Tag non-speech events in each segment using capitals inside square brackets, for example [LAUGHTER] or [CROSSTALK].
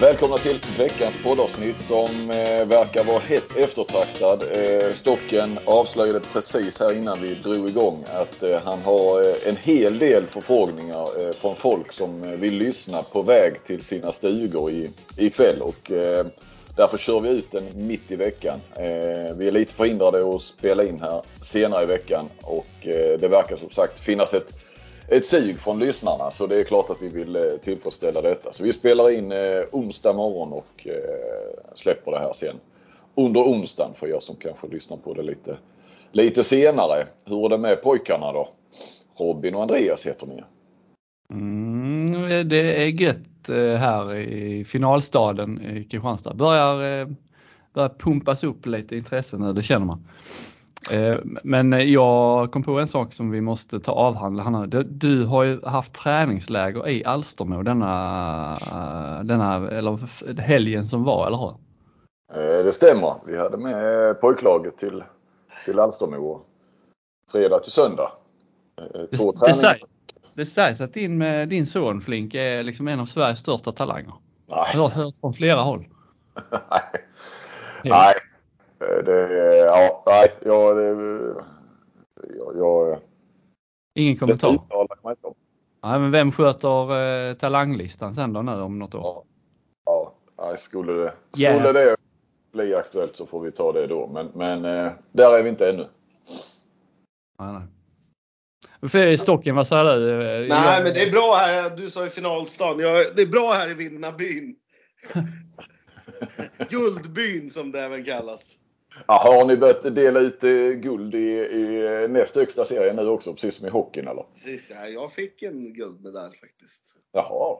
Välkomna till veckans poddavsnitt som eh, verkar vara hett eftertraktad. Eh, Stocken avslöjade precis här innan vi drog igång att eh, han har eh, en hel del förfrågningar eh, från folk som eh, vill lyssna på väg till sina stugor i, ikväll. Och, eh, därför kör vi ut den mitt i veckan. Eh, vi är lite förhindrade att spela in här senare i veckan och eh, det verkar som sagt finnas ett ett sug från lyssnarna så det är klart att vi vill eh, tillfredsställa detta. Så vi spelar in eh, onsdag morgon och eh, släpper det här sen under onsdagen för er som kanske lyssnar på det lite, lite senare. Hur är det med pojkarna då? Robin och Andreas heter ni. Mm, det är gött eh, här i finalstaden i Kristianstad. Börjar, eh, börjar pumpas upp lite intresse nu, det känner man. Eh, men jag kom på en sak som vi måste ta avhandla. Hanna. Du har ju haft träningsläger i Alstermo denna, denna eller helgen som var, eller hur? Eh, det stämmer. Vi hade med pojklaget till, till Alstermo fredag till söndag. Eh, två det, det, sägs, det sägs att din, din son Flink är liksom en av Sveriges största talanger. Nej. Jag har hört från flera håll. [LAUGHS] Nej. Nej, Eh, det, ja, nej, jag, jag, jag Ingen kommentar? Nej, men vem sköter eh, talanglistan sen då nu om något år? Ja, ja skulle, det, skulle yeah. det bli aktuellt så får vi ta det då. Men, men eh, där är vi inte ännu. Nej, nej. För Stocken, vad säger du? Nej, jag... men det är bra här. Du sa i finalstan. Jag, det är bra här i Vinnarbyn. [LAUGHS] Guldbyn som det även kallas. Jaha, har ni börjat dela ut eh, guld i, i eh, näst högsta serien nu också, precis som i hockeyn eller? Precis, ja, jag fick en guldmedalj faktiskt. Jaha.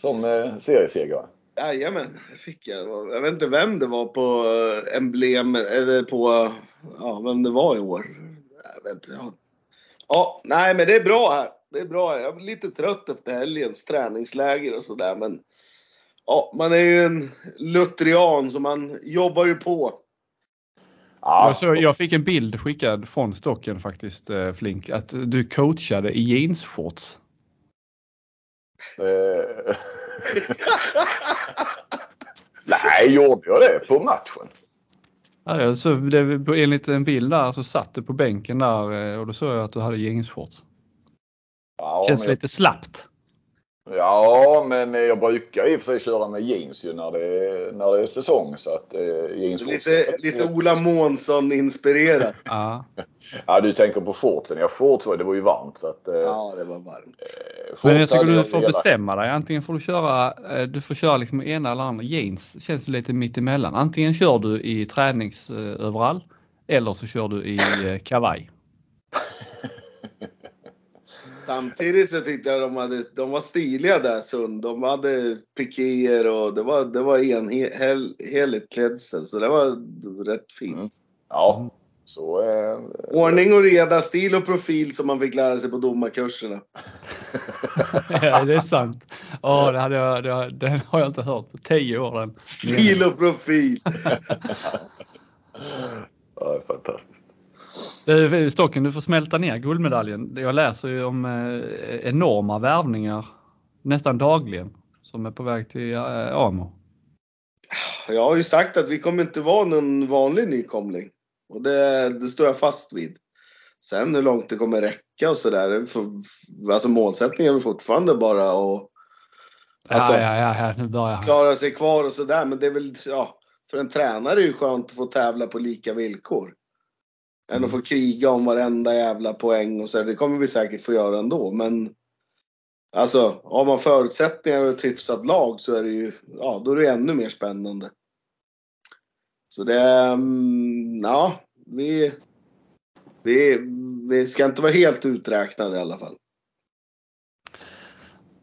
Som eh, seriesegrare? Jajamän, det fick jag. Jag vet inte vem det var på eh, emblem eller på, ja, vem det var i år. Jag vet inte. Ja. ja, nej men det är bra här. Det är bra. Jag är lite trött efter helgens träningsläger och sådär men ja, man är ju en lutherian så man jobbar ju på. Ja. Jag, så, jag fick en bild skickad från stocken faktiskt eh, Flink, att du coachade i jeansshorts. Eh. [LAUGHS] Nej, gjorde jag det på matchen? Ja, så det, enligt en bild där så satt du på bänken där eh, och då såg jag att du hade jeansshorts. Ja, Känns lite slappt. Ja, men jag brukar i och för sig köra med jeans ju när det är, när det är säsong. Så att, eh, jeans lite, lite Ola Månsson-inspirerat. [LAUGHS] ja. ja, du tänker på shortsen. Ja, shorts var det var ju varmt. Så att, eh, ja, det var varmt. Eh, men jag tycker du får bestämma dig. Antingen får du köra, eh, du får köra liksom ena eller andra. Jeans känns lite mitt emellan. Antingen kör du i träningsöverall eller så kör du i eh, kavaj. Samtidigt så tyckte jag de, hade, de var stiliga där Sund. De hade pikéer och det var, det var enheligt klädsel. Så det var rätt fint. Mm. Ja, så eh, Ordning och reda, stil och profil som man fick lära sig på domarkurserna. [LAUGHS] ja, det är sant. Oh, det, hade jag, det, det har jag inte hört på tio år. Stil och profil. [LAUGHS] ja, fantastiskt. Stocken, du får smälta ner guldmedaljen. Jag läser ju om eh, enorma värvningar nästan dagligen som är på väg till eh, AMO. Jag har ju sagt att vi kommer inte vara någon vanlig nykomling. Och det, det står jag fast vid. Sen hur långt det kommer räcka och sådär. Alltså målsättningen är fortfarande bara att alltså, ja, ja, ja, nu börjar klara sig kvar och sådär. Men det är väl, ja, för en tränare är det ju skönt att få tävla på lika villkor. Än att få kriga om varenda jävla poäng och så. Det kommer vi säkert få göra ändå. Men alltså, har man förutsättningar och ett hyfsat lag så är det ju, ja, då är det ännu mer spännande. Så det, mm, ja, vi, vi, vi ska inte vara helt uträknade i alla fall.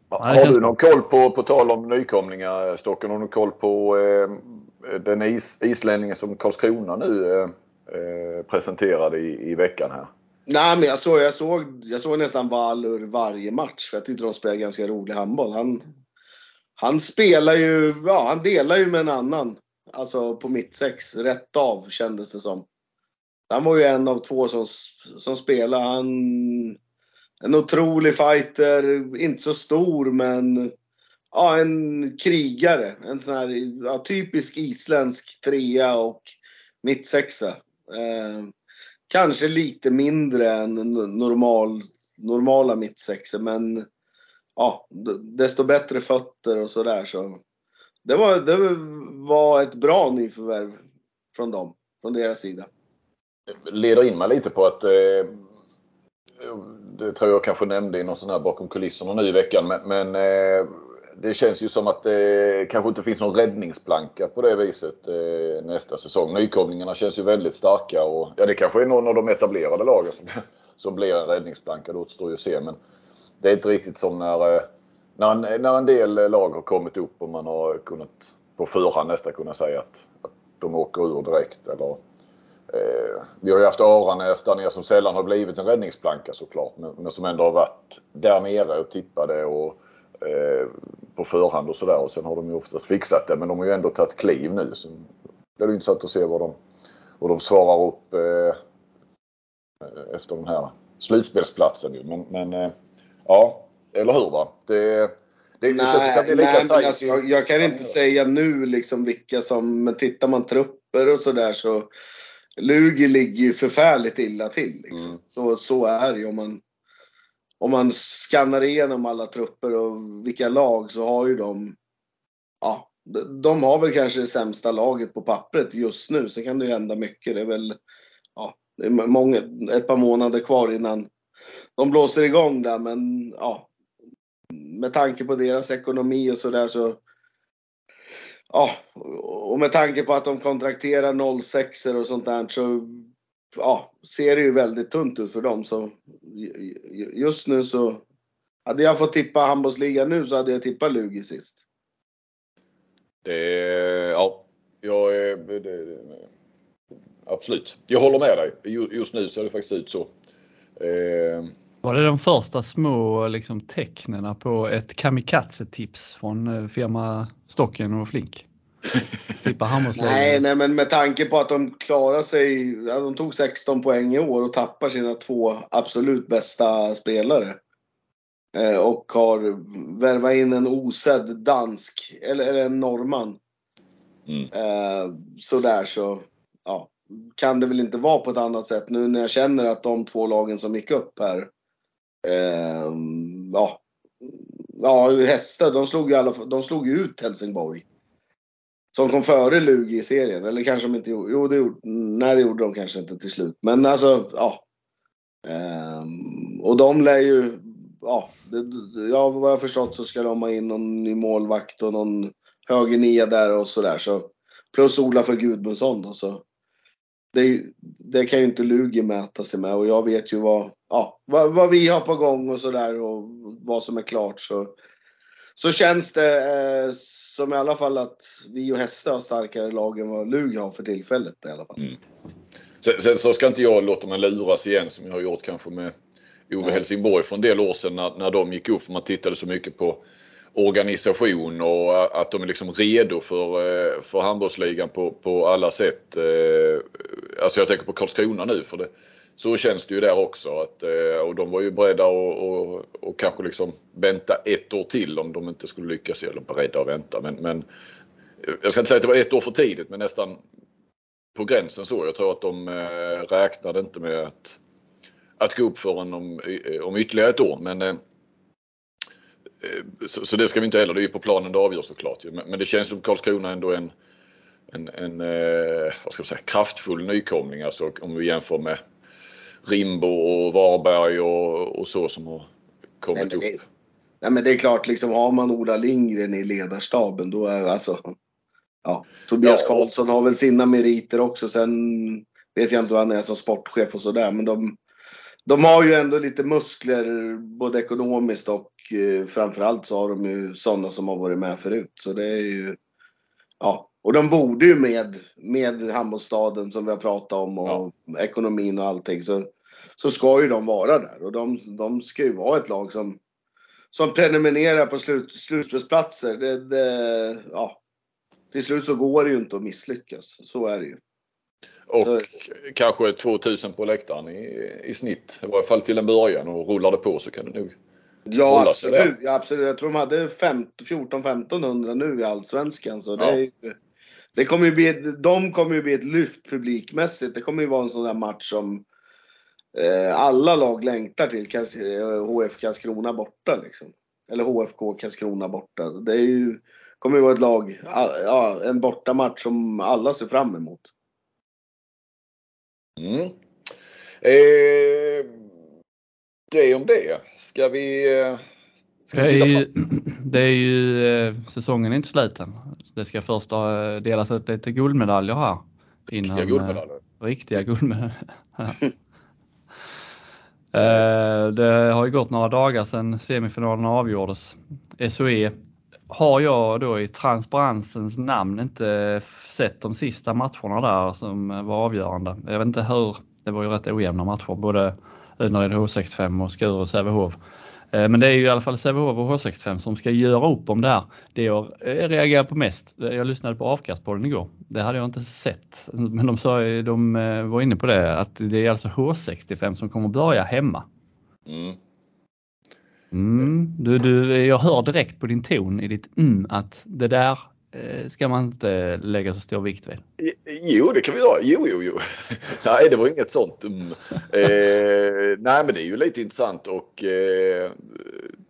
Har du någon koll på, på tal om nykomlingar Stocken, har du någon koll på eh, den is, islänningen som Karlskrona nu Eh, Eh, presenterade i, i veckan här? Nej, men jag såg, jag såg, jag såg nästan Valur varje match för jag tyckte de spelade ganska rolig handboll. Han, han spelar ju, ja han delar ju med en annan. Alltså på mitt sex, rätt av kändes det som. Han var ju en av två som, som spelade. Han, en otrolig fighter, inte så stor men ja, en krigare. En sån här ja, typisk isländsk trea och mittsexa. Eh, kanske lite mindre än normal, normala mittsexor men ja, desto bättre fötter och sådär. Så det var, det var ett bra nyförvärv från dem, från deras sida. Leder in mig lite på att eh, det tror jag kanske nämnde i någon sån här bakom kulisserna nu i veckan men, men eh, det känns ju som att det kanske inte finns någon räddningsplanka på det viset eh, nästa säsong. Nykomlingarna känns ju väldigt starka och ja, det kanske är någon av de etablerade lagen som, som blir en räddningsplanka. Det återstår ju att se. Men det är inte riktigt som när, eh, när, en, när en del lag har kommit upp och man har kunnat på förhand nästan kunna säga att, att de åker ur direkt. Eller, eh, vi har ju haft Aranäs där nere som sällan har blivit en räddningsplanka såklart. Men, men som ändå har varit där nere och tippade och på förhand och sådär. Och sen har de ju oftast fixat det. Men de har ju ändå tagit kliv nu. Så det är intressant att se vad de, vad de svarar upp eh, efter den här slutspelsplatsen. Ju. Men, men eh, ja, eller hur va? Det, det, nej, det nej men alltså, jag, jag, kan inte säga nu liksom vilka som, men tittar man trupper och sådär så Lugi ligger ju förfärligt illa till. Liksom. Mm. Så, så är det ju om man om man skannar igenom alla trupper och vilka lag så har ju de, ja, de har väl kanske det sämsta laget på pappret just nu. Sen kan det ju hända mycket. Det är väl, ja, det är många, ett par månader kvar innan de blåser igång där. Men ja, med tanke på deras ekonomi och sådär så, ja, och med tanke på att de kontrakterar 06 och sånt där så ja, ser det ju väldigt tunt ut för dem. Så just nu så hade jag fått tippa handbollsligan nu så hade jag tippat Lugi sist. Det, ja, jag det, absolut. Jag håller med dig. Just nu ser det faktiskt ut så. Eh. Var det de första små liksom, tecknen på ett kamikaze-tips från eh, firma Stocken och Flink? [LAUGHS] Tippa handbollslaget. Nej, nej, men med tanke på att de klarar sig. De tog 16 poäng i år och tappar sina två absolut bästa spelare. Eh, och har värvat in en osedd dansk, eller, eller en norrman. Mm. Eh, sådär så, ja. Kan det väl inte vara på ett annat sätt nu när jag känner att de två lagen som gick upp här. Eh, ja. Ja, Hästar, de slog ju, alla, de slog ju ut Helsingborg. Som kom före Lugi i serien. Eller kanske de inte gjorde. Jo, det gjorde, nej, det gjorde de kanske inte till slut. Men alltså, ja. Ehm, och de lär ju, ja, det, ja, vad jag förstått så ska de ha in någon ny målvakt och någon höger nia där och sådär. Så, plus Ola för Gudmundsson då. Så det, det, kan ju inte Lugi mäta sig med och jag vet ju vad, ja, vad, vad vi har på gång och sådär och vad som är klart. Så, så känns det eh, som i alla fall att vi och Hästa har starkare lag än vad Lugi har för tillfället i alla fall. Mm. Sen, sen, så ska inte jag låta mig luras igen som jag har gjort kanske med Ove Helsingborg för en del år sedan när, när de gick upp. För man tittade så mycket på organisation och att de är liksom redo för, eh, för handbollsligan på, på alla sätt. Eh, alltså jag tänker på Karlskrona nu för det, så känns det ju där också. Att, eh, och de var ju beredda att och, och kanske liksom vänta ett år till om de inte skulle lyckas. Eller beredda att vänta. Men, men eh, jag ska inte säga att det var ett år för tidigt men nästan på gränsen så. Jag tror att de eh, räknade inte med att, att gå upp förrän om, om ytterligare ett år. Men, så, så, det ska vi inte heller. Det är ju på planen det avgörs såklart. Men, men det känns som Karlskrona ändå en, en, en vad ska man säga, kraftfull nykomling. Alltså om vi jämför med Rimbo och Varberg och, och så som har kommit nej, upp. nej men det är klart, liksom har man Ola Lindgren i ledarstaben då är alltså ja, Tobias ja. Karlsson har väl sina meriter också. Sen vet jag inte hur han är som sportchef och sådär. Men de, de har ju ändå lite muskler både ekonomiskt och eh, framförallt så har de ju sådana som har varit med förut. Så det är ju, ja, och de borde ju med, med handbollsstaden som vi har pratat om och ja. ekonomin och allting. Så så ska ju de vara där. Och de, de ska ju vara ett lag som, som prenumererar på slut, slutspelsplatser. Det, det, ja, till slut så går det ju inte att misslyckas. Så är det ju. Och så. kanske 2000 på läktaren i, i snitt. I varje fall till en början. Och rullar det på så kan det nog Ja absolut. ja absolut. Jag tror de hade 14-1500 nu i Allsvenskan. Så det, Ja. är ju, det kommer ju bli, de kommer ju bli ett lyft publikmässigt. Det kommer ju vara en sån där match som alla lag längtar till. Kas- eh, HF Karlskrona borta liksom. Eller HFK Karlskrona borta. Det är ju, kommer ju vara ett lag, ja, en bortamatch som alla ser fram emot. Mm. Eh, det om det. Ska vi, eh, ska Det vi är, ju, [CLEARS THROAT] det är ju, eh, säsongen är inte slut än. Det ska först eh, delas ut lite guldmedaljer här. Innan, Riktiga eh, guldmedaljer. Riktiga guldmedaljer. [LAUGHS] [LAUGHS] Eh, det har ju gått några dagar sedan semifinalerna avgjordes. SOE har jag då i transparensens namn inte sett de sista matcherna där som var avgörande. Jag vet inte hur, det var ju rätt ojämna matcher både Unared H65 och Skuru och Sävehof. Eh, Men det är ju i alla fall Sävehof och H65 som ska göra upp om det här. Det jag eh, reagerar på mest, jag lyssnade på Avkastpodden igår. Det hade jag inte sett. Men de, sa, de eh, var inne på det att det är alltså H65 som kommer börja hemma. Mm. Mm, du, du, jag hör direkt på din ton i ditt mm att det där eh, Eh, ska man inte lägga så stor vikt vid. Jo, det kan vi göra. Jo, jo, jo. [LAUGHS] Nej, det var inget sånt. Mm. Eh, nej, men det är ju lite intressant och eh,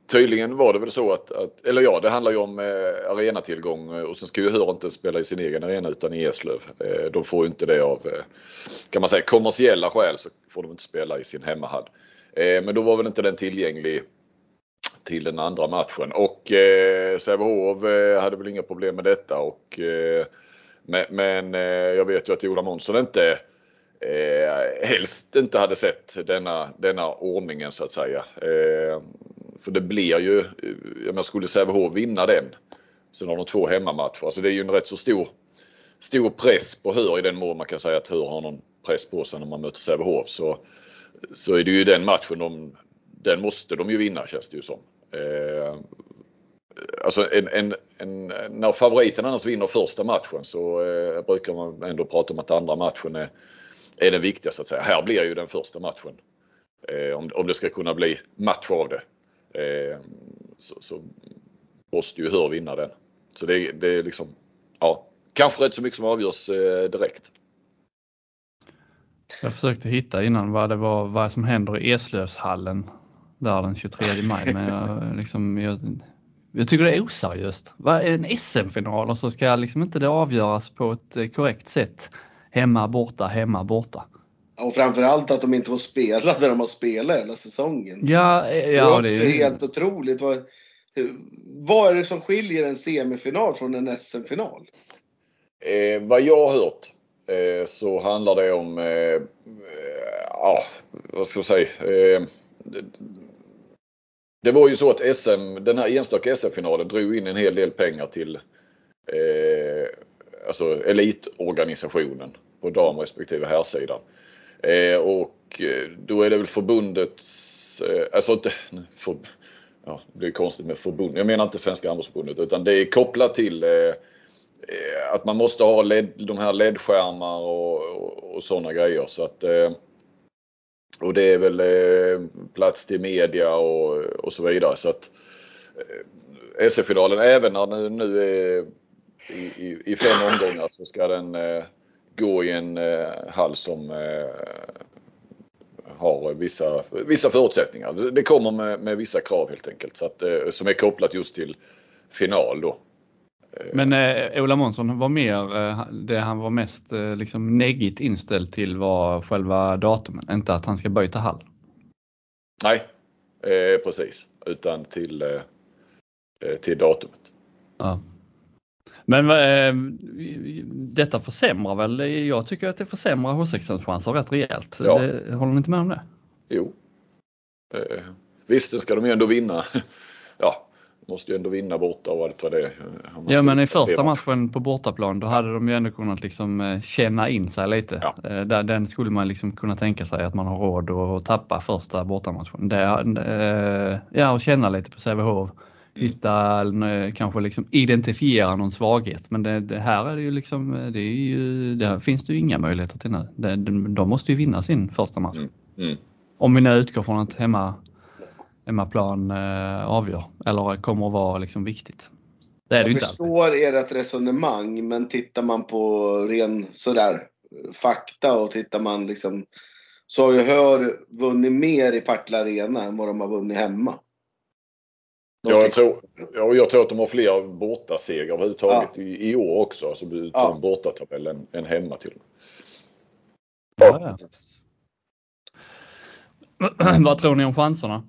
tydligen var det väl så att, att eller ja, det handlar ju om eh, arenatillgång och sen ska ju Hör inte spela i sin egen arena utan i Eslöv. Eh, de får ju inte det av, eh, kan man säga, kommersiella skäl så får de inte spela i sin hemmahall. Eh, men då var väl inte den tillgänglig till den andra matchen och eh, Sävehof eh, hade väl inga problem med detta och eh, men, men eh, jag vet ju att Ola Månsson inte eh, helst inte hade sett denna, denna ordningen så att säga. Eh, för det blir ju, om jag skulle Sävehof vinna den Sen har de två hemmamatcher. Alltså det är ju en rätt så stor, stor press på Hör i den mån man kan säga att Hör har någon press på sig när man möter Sävehof. Så, så är det ju den matchen de, den måste de ju vinna känns det ju som. Eh, alltså en, en, en, när favoriten annars vinner första matchen så eh, brukar man ändå prata om att andra matchen är, är den viktiga så att säga. Här blir ju den första matchen. Eh, om, om det ska kunna bli match av det. Eh, så, så måste ju Hör vinna den. Så det, det är liksom, ja, kanske rätt så mycket som avgörs eh, direkt. Jag försökte hitta innan vad det var, vad som händer i Eslövshallen där den 23 maj. Men jag, liksom, jag, jag tycker det är oseriöst. En SM-final och så ska liksom inte det avgöras på ett eh, korrekt sätt. Hemma, borta, hemma, borta. Och framförallt att de inte får spela där de har spelat hela säsongen. Ja, eh, det är ja också det är helt otroligt. Vad, vad är det som skiljer en semifinal från en SM-final? Eh, vad jag har hört eh, så handlar det om, eh, ja vad ska jag säga. Det, var ju så att SM, den här enstaka SM-finalen drog in en hel del pengar till eh, alltså elitorganisationen på dam respektive herrsidan. Eh, och eh, då är det väl förbundets, eh, alltså inte, för, ja, det blir konstigt med förbund. Jag menar inte Svenska handbollsförbundet utan det är kopplat till eh, eh, att man måste ha LED, de här LED-skärmar och, och, och sådana grejer. Så att, eh, och det är väl eh, plats till media och, och så vidare. Så att eh, SF-finalen, även när den nu är i, i, i fem omgångar så ska den eh, gå i en eh, hall som eh, har vissa, vissa förutsättningar. Det- kommer med, med vissa krav helt enkelt. Så att, eh, som är kopplat just till final då. Men eh, Ola Månsson var mer, eh, det han var mest eh, liksom neggigt inställd till var själva datumen, inte att han ska byta hall. Nej, eh, precis. Utan till, eh, eh, till datumet. Ja. Men eh, detta försämrar väl, jag tycker att det försämrar H16 chanser rätt rejält. Ja. Det, håller ni inte med om det? Jo. Eh, visst, ska de ju ändå vinna. Måste ju ändå vinna borta och allt vad det är. Ja men i första matchen på bortaplan då hade de ju ändå kunnat liksom eh, känna in sig lite. Ja. Eh, där- Den skulle man liksom kunna tänka sig att man har råd att tappa första bortamatchen. Det, eh, ja och känna lite på Sävehof. Hitta, eh, kanske liksom identifiera någon svaghet. Men det, det här är det ju liksom, det, ju, det här finns det ju inga möjligheter till nu. De måste ju vinna sin första match. Mm. Mm. Om vi nu utgår från att hemma hemmaplan eh, avgör eller kommer att vara liksom viktigt. Det är det Jag ju inte alltid. förstår ert resonemang, men tittar man på ren sådär fakta och tittar man liksom så har ju Hör vunnit mer i Partille Arena än vad de har vunnit hemma. De Ja, jag, tror, ja, och jag tror att de har fler bortasegrar överhuvudtaget i, i år också. Alltså Ja. en bortatabell än, än hemma till och med. Ja, ja. [CLEARS THROAT] Vad tror ni om chanserna?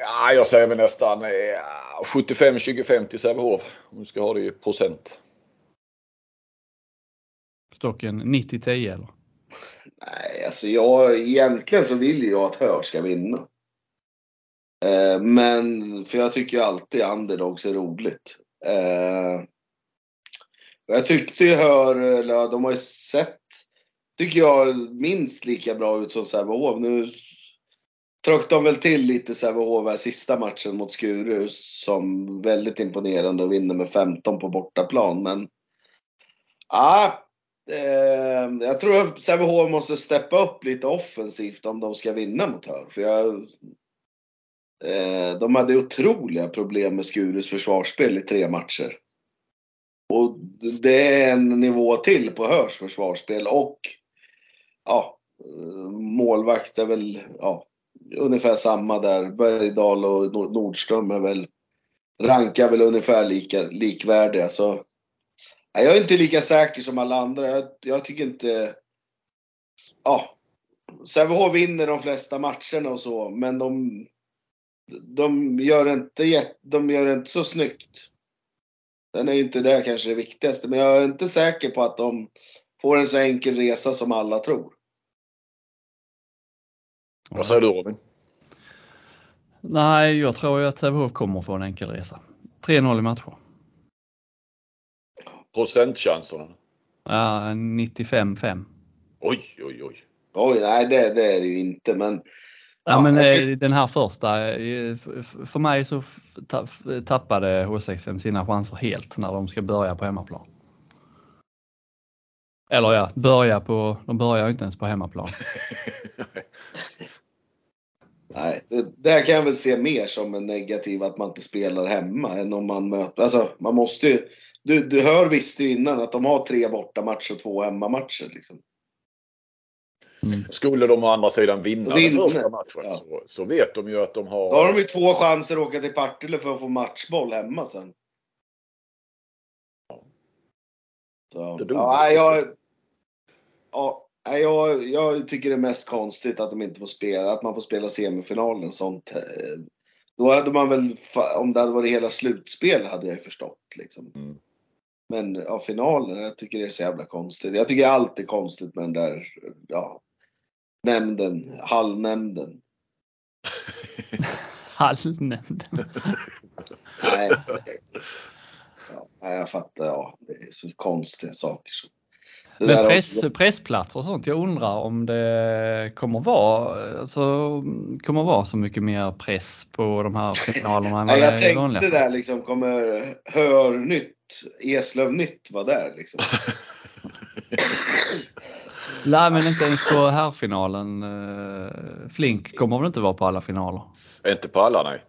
Ja, jag säger väl nästan eh, 75-25 till Sävehof. Om du ska ha det i procent. Stocken 90-10 eller? Nej, alltså jag, egentligen så vill jag att Hör ska vinna. Eh, men, för jag tycker alltid underdogs är roligt. Eh, jag tyckte ju ja, de har ju sett, tycker jag, minst lika bra ut som Sävehof. Nu tryckte de väl till lite Sävehof här sista matchen mot Skuru som väldigt imponerande och vinner med 15 på bortaplan. Men ja, eh, jag tror att Sävehof måste steppa upp lite offensivt om de ska vinna mot Hör. För jag, eh, de hade otroliga problem med Skurus försvarsspel i tre matcher. Och det är en nivå till på Hörs försvarsspel och ja, eh, målvakt är väl ja, ungefär samma där. Bergdahl och Nordström är väl rankar väl ungefär lika, likvärdiga. Så, nej, jag är inte lika säker som alla andra. Jag, jag tycker inte... Ja, Sävehof vinner de flesta matcherna och så, men de, de, gör inte, de gör inte så snyggt. Den är ju inte det kanske det viktigaste, men jag är inte säker på att de får en så enkel resa som alla tror. Vad säger du Robin? Nej, jag tror ju att Sävehof kommer få en enkel resa. 3-0 i matcher. Procentchanserna? Ja, 95-5. Oj, oj, oj. Oj, nej det, det är det ju inte, men Ja, Ja, men eh, den här första, eh, för mig så tappade H65 sina chanser helt när de ska börja på hemmaplan. Eller ja, börja på, de börjar ju inte ens på hemmaplan. [LAUGHS] Nej, det, det här kan jag väl se mer som en negativ att man inte spelar hemma än om man möter, alltså man måste ju, du, du hör visste ju innan att de har tre bortamatcher och två hemmamatcher liksom. Mm. Skulle de å andra sidan vinna den Vinna, första matchen ja. så, så vet de ju att de har... Då har de ju två chanser att åka till Partille för att få matchboll hemma sen. Så, ja, nej, jag, ja, jag, jag tycker det är mest konstigt att de inte får spela, att man får spela semifinalen och sånt. eh, Då hade man väl, om det hade varit hela slutspel hade jag förstått liksom. Mm. Men ja, finalen, jag tycker det är så jävla konstigt. Jag tycker allt är konstigt med den där, ja, nämnden, hallnämnden. [LAUGHS] Halvnämnd. Nej. Ja, jag fattar, ja, det är så konstiga saker. Så. Men press, pressplatser och sånt, jag undrar om det kommer vara, alltså, kommer vara så mycket mer press på de här finalerna än vad Nej, det jag är i tänkte vanliga där liksom, kommer Hörnytt, Eslövnytt vara där liksom? [LAUGHS] Nej men inte ens på herrfinalen. Eh, Flink kommer väl inte vara på alla finaler? Inte på alla nej.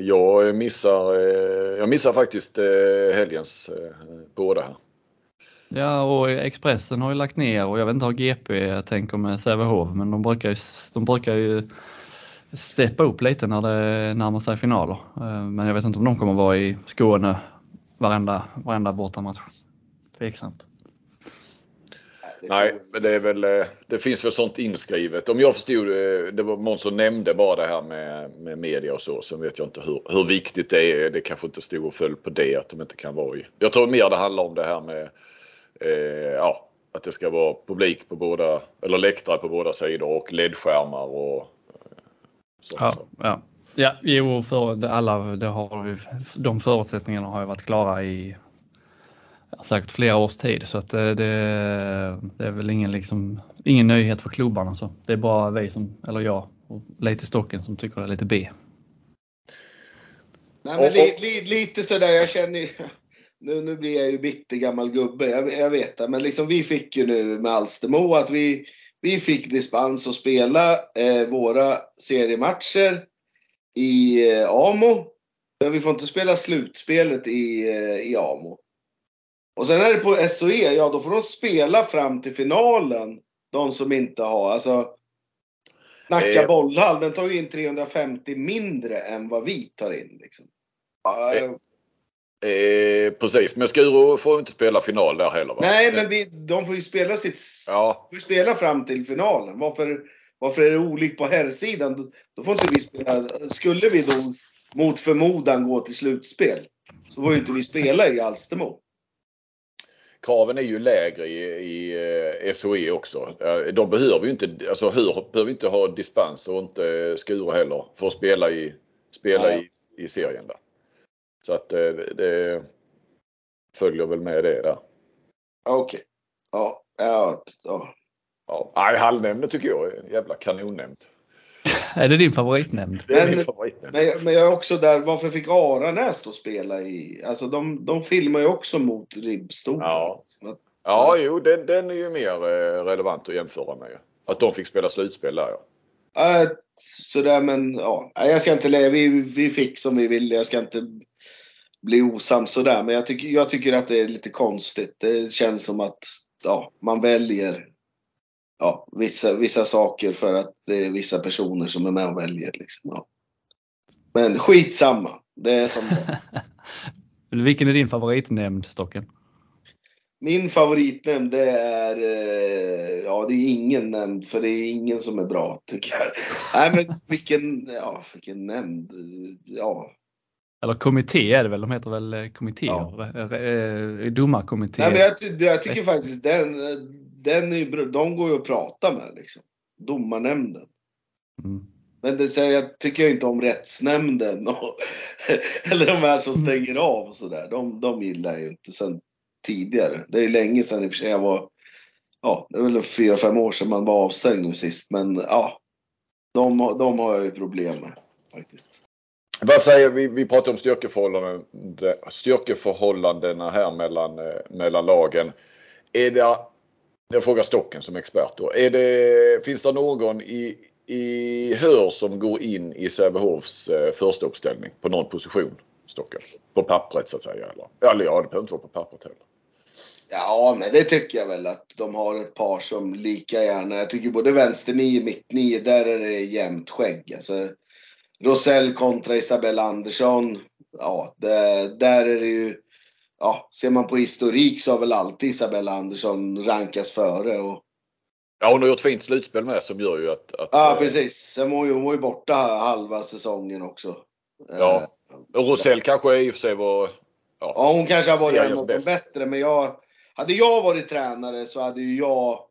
Jag missar, eh, jag missar faktiskt eh, helgens båda här. Ja och Expressen har ju lagt ner och jag vet inte hur GP tänker med Sävehof men de brukar ju, de brukar ju steppa upp lite när det närmar sig finaler. Eh, Men jag vet inte om de kommer vara i Skåne varenda, varenda bortamatch. Tveksamt. Nej, men det är väl, eh, det finns väl sånt inskrivet. Om jag förstod det, det var någon som nämnde bara det här med, med media och så. Sen vet jag inte hur, hur viktigt det är. Det kanske inte stod och föll på det att de inte kan vara i. Jag tror mer det handlar om det här med eh, ja, att det ska vara publik på båda, eller läktare på båda sidor och ledskärmar och eh, sånt. Ja, så. ja. ja jo, för alla, det har, ju- de förutsättningarna har ju varit klara i säkert flera års tid så att det, det, är väl ingen, liksom, ingen nyhet för klubbarna. Så. Det är bara vi som, eller jag och lite stocken som tycker det är lite B. Nej, men li, li, lite sådär, jag känner ju, nu, nu blir jag ju bitter gammal gubbe, jag, jag vet det. Men liksom vi fick ju nu med Alstermo att vi, vi fick dispens att spela eh, våra seriematcher i eh, AMO. Men vi får inte spela slutspelet i, eh, i AMO. Och sen är det på SOE, ja då får de spela fram till finalen. De som inte har, alltså Nacka Eh. bollhall, den tar ju in 350 mindre än vad vi tar in. Liksom. Ja, Eh. Precis, men Skuro får inte spela final där heller va? nej, men vi, de får ju spela sitt Ja, får ju spela fram till finalen. Varför, varför är det olikt på herrsidan? Då, då får inte vi spela. Skulle vi då mot förmodan gå till slutspel så får ju inte vi spela i Alstermo. kraven är ju lägre i, i eh, SOE också. Eh, De behöver ju inte, alltså hur, behöver inte ha dispens och inte Skuro heller för att spela i, spela i, i serien där. Så att eh, det följer väl med det där. Okej. Ja, ja, ja. Ja. Nej, Hallnämnden tycker jag är en jävla kanonnämnd. [LAUGHS] Är det din favoritnämnd? Det är Men- min favoritnämnd. Men, jag- men jag är också där, varför fick Aranäs då spela i? Alltså de, de filmar ju också mot ribbstolar. Ja. Att- Ja, jo, den, den är ju mer eh, relevant att jämföra med. Att de fick spela slutspel där ja. Äh, sådär men ja, jag ska inte lägga, vi, vi fick som vi ville. Jag ska inte bli osams sådär. Men jag tycker, jag tycker att det är lite konstigt. Det känns som att ja, man väljer ja, vissa, vissa saker för att det är vissa personer som är med och väljer. Liksom, ja. Men skitsamma. Det är som det. [LAUGHS] Vilken är din favoritnämnd Stocken? Min favoritnämnd det är, eh, ja det är ingen nämnd för det är ingen som är bra tycker jag. Nej men vilken, ja vilken nämnd, ja. Eller kommitté är det väl? De heter väl eh, kommittéer? Ja. Eh, Domarkommitté. Nej men jag, jag tycker faktiskt den, den är de går ju att prata med liksom. Domarnämnden. Mm. Men det säger jag tycker jag inte om rättsnämnden och, [LAUGHS] eller de här som stänger av och sådär. De, de gillar jag ju inte sen tidigare. Det är ju länge sedan i och för sig jag var, ja det är väl fyra, fem år sedan man var avstängd nu sist. Men ja, de, de har jag ju problem med faktiskt. Vad säger vi? Vi pratar om styrkeförhållanden, styrkeförhållandena här mellan, eh, mellan lagen. Är det, jag frågar Stocken som expert då. Är det, finns det någon i, i Hör som går in i Sävehofs eh, första uppställning på någon position? Stocken? På pappret så att säga. Eller, eller ja, det behöver inte vara på pappret heller. Ja, men det tycker jag väl att de har ett par som lika gärna. Jag tycker både vänster nio, mitt nio, där är det jämnt skägg. Alltså, Rosell kontra Isabella Andersson. Ja, det, där är det ju. Ja, ser man på historik så har väl alltid Isabella Andersson rankats före. Och, Ja, hon har gjort fint slutspel med som gör ju att... att ja, eh, precis. Sen var ju, hon var ju borta halva säsongen också. Ja. Eh, Och Rosell kanske i och för sig var... Ja, Ja, hon kanske har varit något bättre, men jag... Hade jag varit tränare så hade ju jag...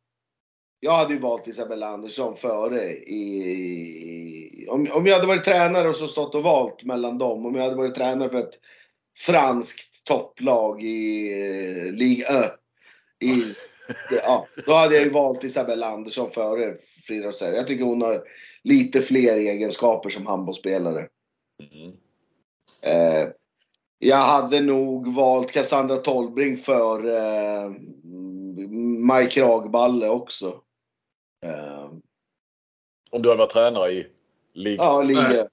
Jag hade ju valt Isabella Andersson före i... Om, om jag hade varit tränare och så stått och valt mellan dem. Om jag hade varit tränare för ett franskt topplag i eh, Ligue 1. I, ja, då hade jag ju valt Isabella Andersson före Frida Rosell. Jag tycker hon har lite fler egenskaper som handbollsspelare. mm. Eh, jag hade nog valt Cassandra Tolbring för eh, Maj Kragballe också. Eh, Om du hade varit tränare i Liga ja, Liga.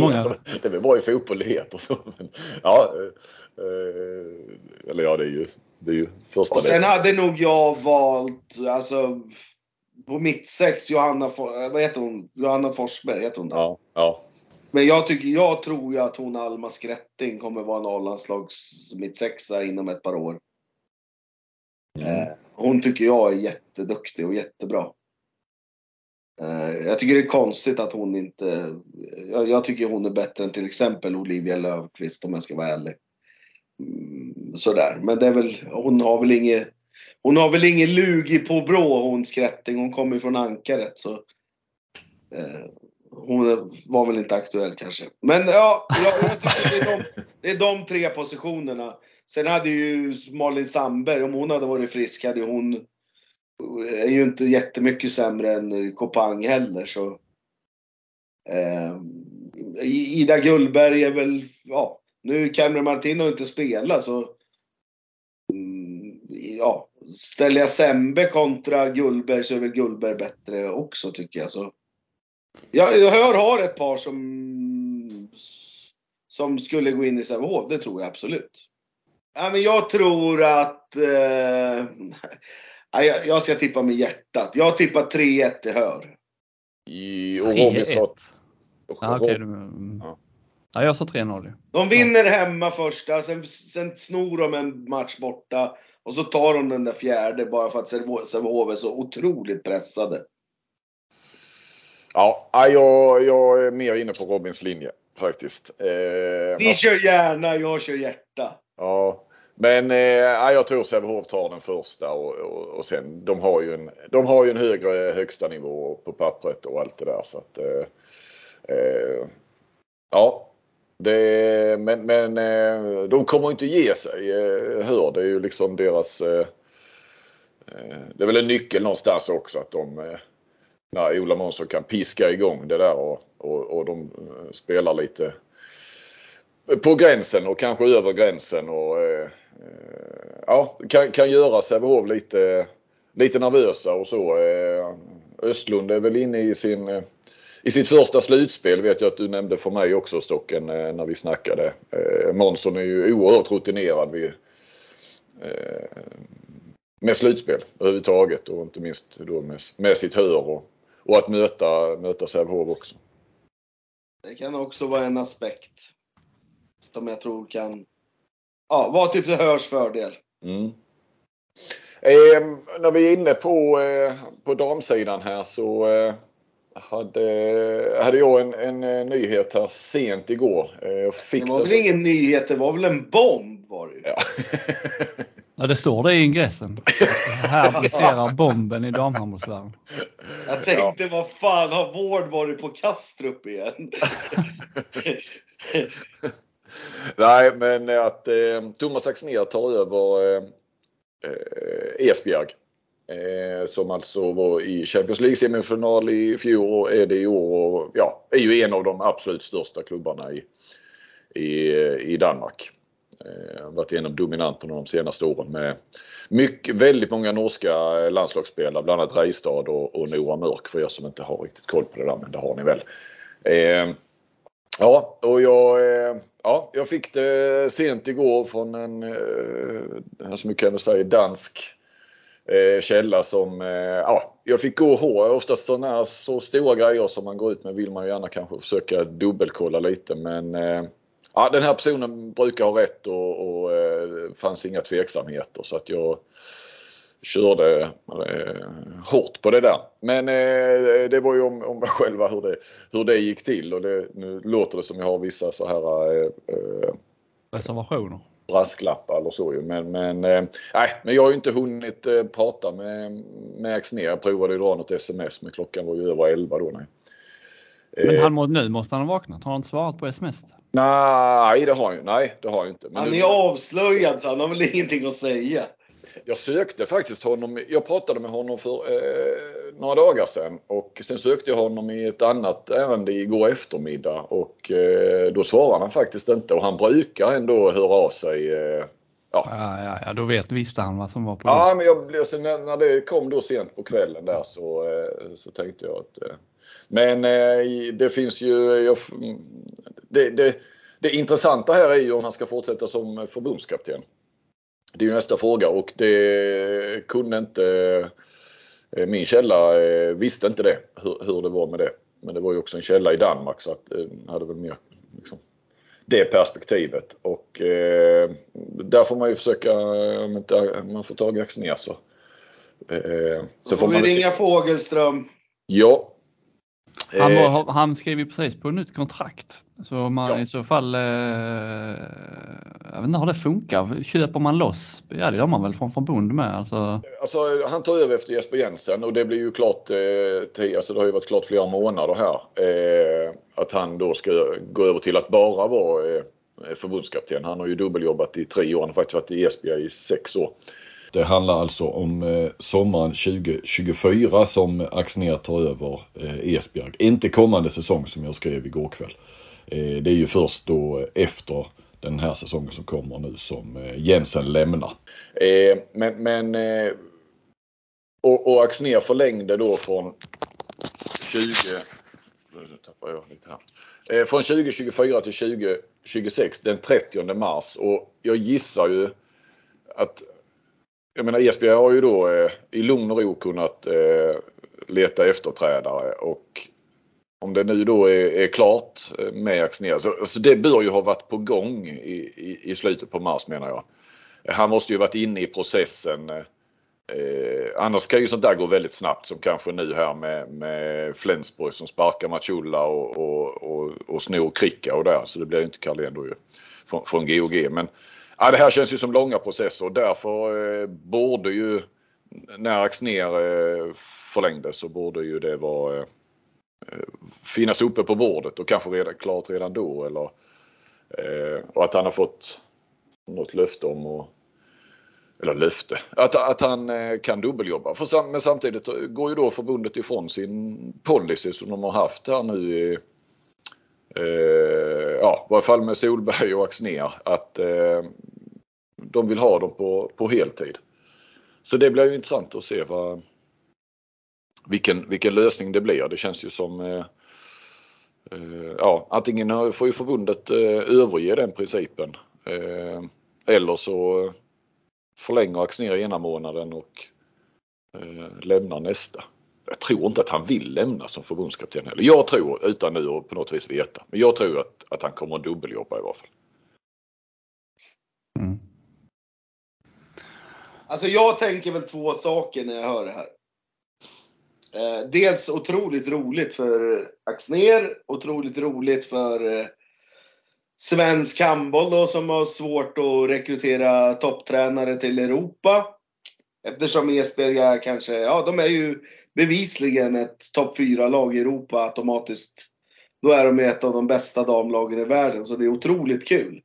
Många. det är väl bra i fotboll det heter så. Men, ja, eh, eh, eller ja det är ju, det är ju första Och sen hade nog jag valt, alltså på mitt sex, Johanna, For- eh, vad heter hon? Johanna Forsberg heter hon. Ja, ja. Men jag, tycker, jag tror ju att hon Alma Skrätting kommer vara en A-landslags mitt sexa inom ett par år. Mm. Hon tycker jag är jätteduktig och jättebra. Eh, jag tycker det är konstigt att hon inte... Jag, jag tycker hon är bättre än till exempel Olivia Löfqvist om jag ska vara ärlig. Mm, sådär. Men det är väl, hon har väl inget... Hon har väl ingen lug på brå hon Skrätting. Hon kommer ju från Ankaret så... Eh, hon var väl inte aktuell kanske. Men ja, jag, jag det är, de, det är de tre positionerna. Sen hade ju Malin Sandberg, om hon hade varit frisk hade ju hon är ju inte jättemycket sämre än Kopang heller så. Eh, Ida Gullberg är väl, ja, nu Cameron Martin har inte spelat så. Mm, ja, ställer jag Sembe kontra Gullberg så är väl Gullberg bättre också tycker jag. Så. Jag, jag hör har ett par som, som skulle gå in i Sävehof, det tror jag absolut. Ja, men jag tror att... Eh, jag, jag ska tippa med hjärtat. Jag tippar 3-1 i Hör. I, och Robin sa... Ja, okay, mm. ja. ja, jag sa 3-0. De vinner hemma första, sen, sen snor de en match borta. Och så tar de den där fjärde bara för att Sävehof är så otroligt pressade. Ja, jag, jag är mer inne på Robins linje faktiskt. Eh, Ni kör gärna, jag kör hjärta. Ja, men eh, jag tror Sävehof tar den första och, och, och, sen de har ju en, de har ju en högre högsta nivå på pappret och allt det där så att eh, eh, Ja, det, men, men eh, de kommer inte ge sig. Eh, hör det är ju liksom deras eh, eh det är väl en nyckel någonstans också att de eh, när Ola Månsson kan piska igång det där och, och, och de eh, spelar lite på gränsen och kanske över gränsen och eh, eh, ja, kan, kan göra Sävehof lite, lite nervösa och så. Eh, Östlund är väl inne i sin i sitt första slutspel vet jag att du nämnde för mig också Stocken när vi snackade. Eh, Månsson är ju oerhört rutinerad vid, eh, med slutspel överhuvudtaget och inte minst då med, med sitt hör och, och att möta, möta Sävehof också. Det kan också vara en aspekt som jag tror kan ja, vara till Hörs fördel. Mm. Eh, när vi är inne på, eh, på damsidan här så eh, hade, hade jag en, en, en nyhet här sent igår. Eh, fick det var väl ingen nyhet, det var väl en bomb var det ja. [LAUGHS] ja, det står det i ingressen. Här [LAUGHS] briserar bomben i damhandbollsvärlden. Jag tänkte, ja. vad fan har Vård varit på Kastrup igen? [LAUGHS] [LAUGHS] Nej, men att eh, Thomas Axnér tar över eh, eh Esbjerg. Eh, som alltså var i Champions League semifinal i fjol och är det i år och ja, är ju en av de absolut största klubbarna i, i, i Danmark. Eh, varit en av dominanterna de senaste åren med mycket, väldigt många norska landslagsspelare, bland annat Reistad och, och Nora Mörk för er som inte har riktigt koll på det där, men det har ni väl. Eh, ja, och jag, eh, ja, jag fick det sent igår från en, eh, som vi kan säga, dansk eh, källa som, eh, ja, jag fick gå hårt. Oftast sådana här så stora grejer som man går ut med vill man gärna kanske försöka dubbelkolla lite men ja, den här personen brukar ha rätt och, och fanns inga tveksamheter så att jag körde eh, hårt på det där. Men eh, det var ju om, om [LAUGHS] själva hur det, hur det gick till och det, nu låter det som jag har vissa så här eh, eh reservationer brasklappar eller så ju. Men, men, eh, men jag har ju inte hunnit eh, prata med, med Axnér. Jag provade ju dra något sms men klockan var ju över 11 då. Nej. Men eh, han må, nu måste han ha vaknat. Har han inte svarat på sms? Nej, det har han ju. Nej, det har han inte. Men han är nu... avslöjad så han har väl ingenting att säga. Jag sökte faktiskt honom. Jag pratade med honom för eh, några dagar sedan och sen sökte jag honom i ett annat ärende igår eftermiddag och eh, då svarade han faktiskt inte och han brukar ändå höra av sig. Eh, ja. Ja, ja, ja, då vet, visste han vad som var på Ja, men jag, alltså, när, när det kom då sent på kvällen där så, eh, så tänkte jag att eh, men eh, det finns ju jag, det, det, det intressanta här är ju om han ska fortsätta som förbundskapten. Det är ju nästa fråga och det kunde inte eh, min källa eh, visste inte det, hur, hur, det var med det. Men det var ju också en källa i Danmark så att eh, hade väl mer liksom, det perspektivet. Och eh, där får man ju försöka, om inte man får tag i Axnér så. Eh, så får vi ringa se. Fågelström. Ja. Han, var, han skrev ju precis på ett nytt kontrakt. Så man ja. i så fall, eh, jag vet inte hur det funkar. Köper man loss? Ja det gör man väl från förbund med? Alltså... alltså han tar över efter Jesper Jensen och det blir ju klart, eh, till, alltså det har ju varit klart flera månader här. Eh, att han då ska gå över till att bara vara eh, förbundskapten. Han har ju dubbeljobbat i tre år, han har faktiskt varit i Esbjerg i sex år. Det handlar alltså om eh, sommaren 2024 som Axnér tar över eh, Esbjerg. Inte kommande säsong som jag skrev igår kväll. Eh, det är ju först då efter den här säsongen som kommer nu som eh, Jensen lämnar. Eh, men men och, och Axner förlängde då från 20 nu tappar jag lite här. Från 2024 till 2026 den 30 mars och jag gissar ju att jag menar Esbjerg har ju då eh, i lugn och ro kunnat eh, leta efterträdare och om det nu då är, är klart eh, med Axnér, så så, det bör ju ha varit på gång i, i, i, slutet på mars menar jag. Han måste ju varit inne i processen. Eh, eh annars kan ju sånt där gå väldigt snabbt som kanske nu här med, med Flensburg som sparkar Machulla och, och, och, och snor Kricka och där. Så det blir ju inte Carlén då ju från, från GOG. Men ja, det här känns ju som långa processer och därför eh, borde ju när Axnér eh, förlängdes så borde ju det vara eh, Eh, finnas uppe på bordet och kanske redan, klart redan då. Eller, eh, och att han har fått något löfte om och, eller löfte, att, att han eh, kan dubbeljobba. För, men samtidigt går ju då förbundet ifrån sin policy som de har haft här nu i eh, ja, i varje fall med Solberg och Axner att eh, de vill ha dem på, på heltid. Så det blir ju intressant att se vad, vilken, vilken lösning det blir. Det känns ju som eh, eh, ja, antingen får ju förbundet eh, överge den principen eh, eller så förlänger Axnér ena månaden och eh, lämnar nästa. Jag tror inte att han vill lämna som förbundskapten heller. Jag tror, utan nu att på något vis veta, men jag tror att, att han kommer att dubbeljobba i varje fall. Mm. Alltså jag tänker väl två saker när jag hör det här. Eh, dels otroligt roligt för Axner, otroligt roligt för eh, svensk handboll då som har svårt att rekrytera topptränare till Europa. Eftersom Esbjerg kanske, ja de är ju bevisligen ett topp 4-lag i Europa automatiskt. Då är de ett av de bästa damlagen i världen så det är otroligt kul.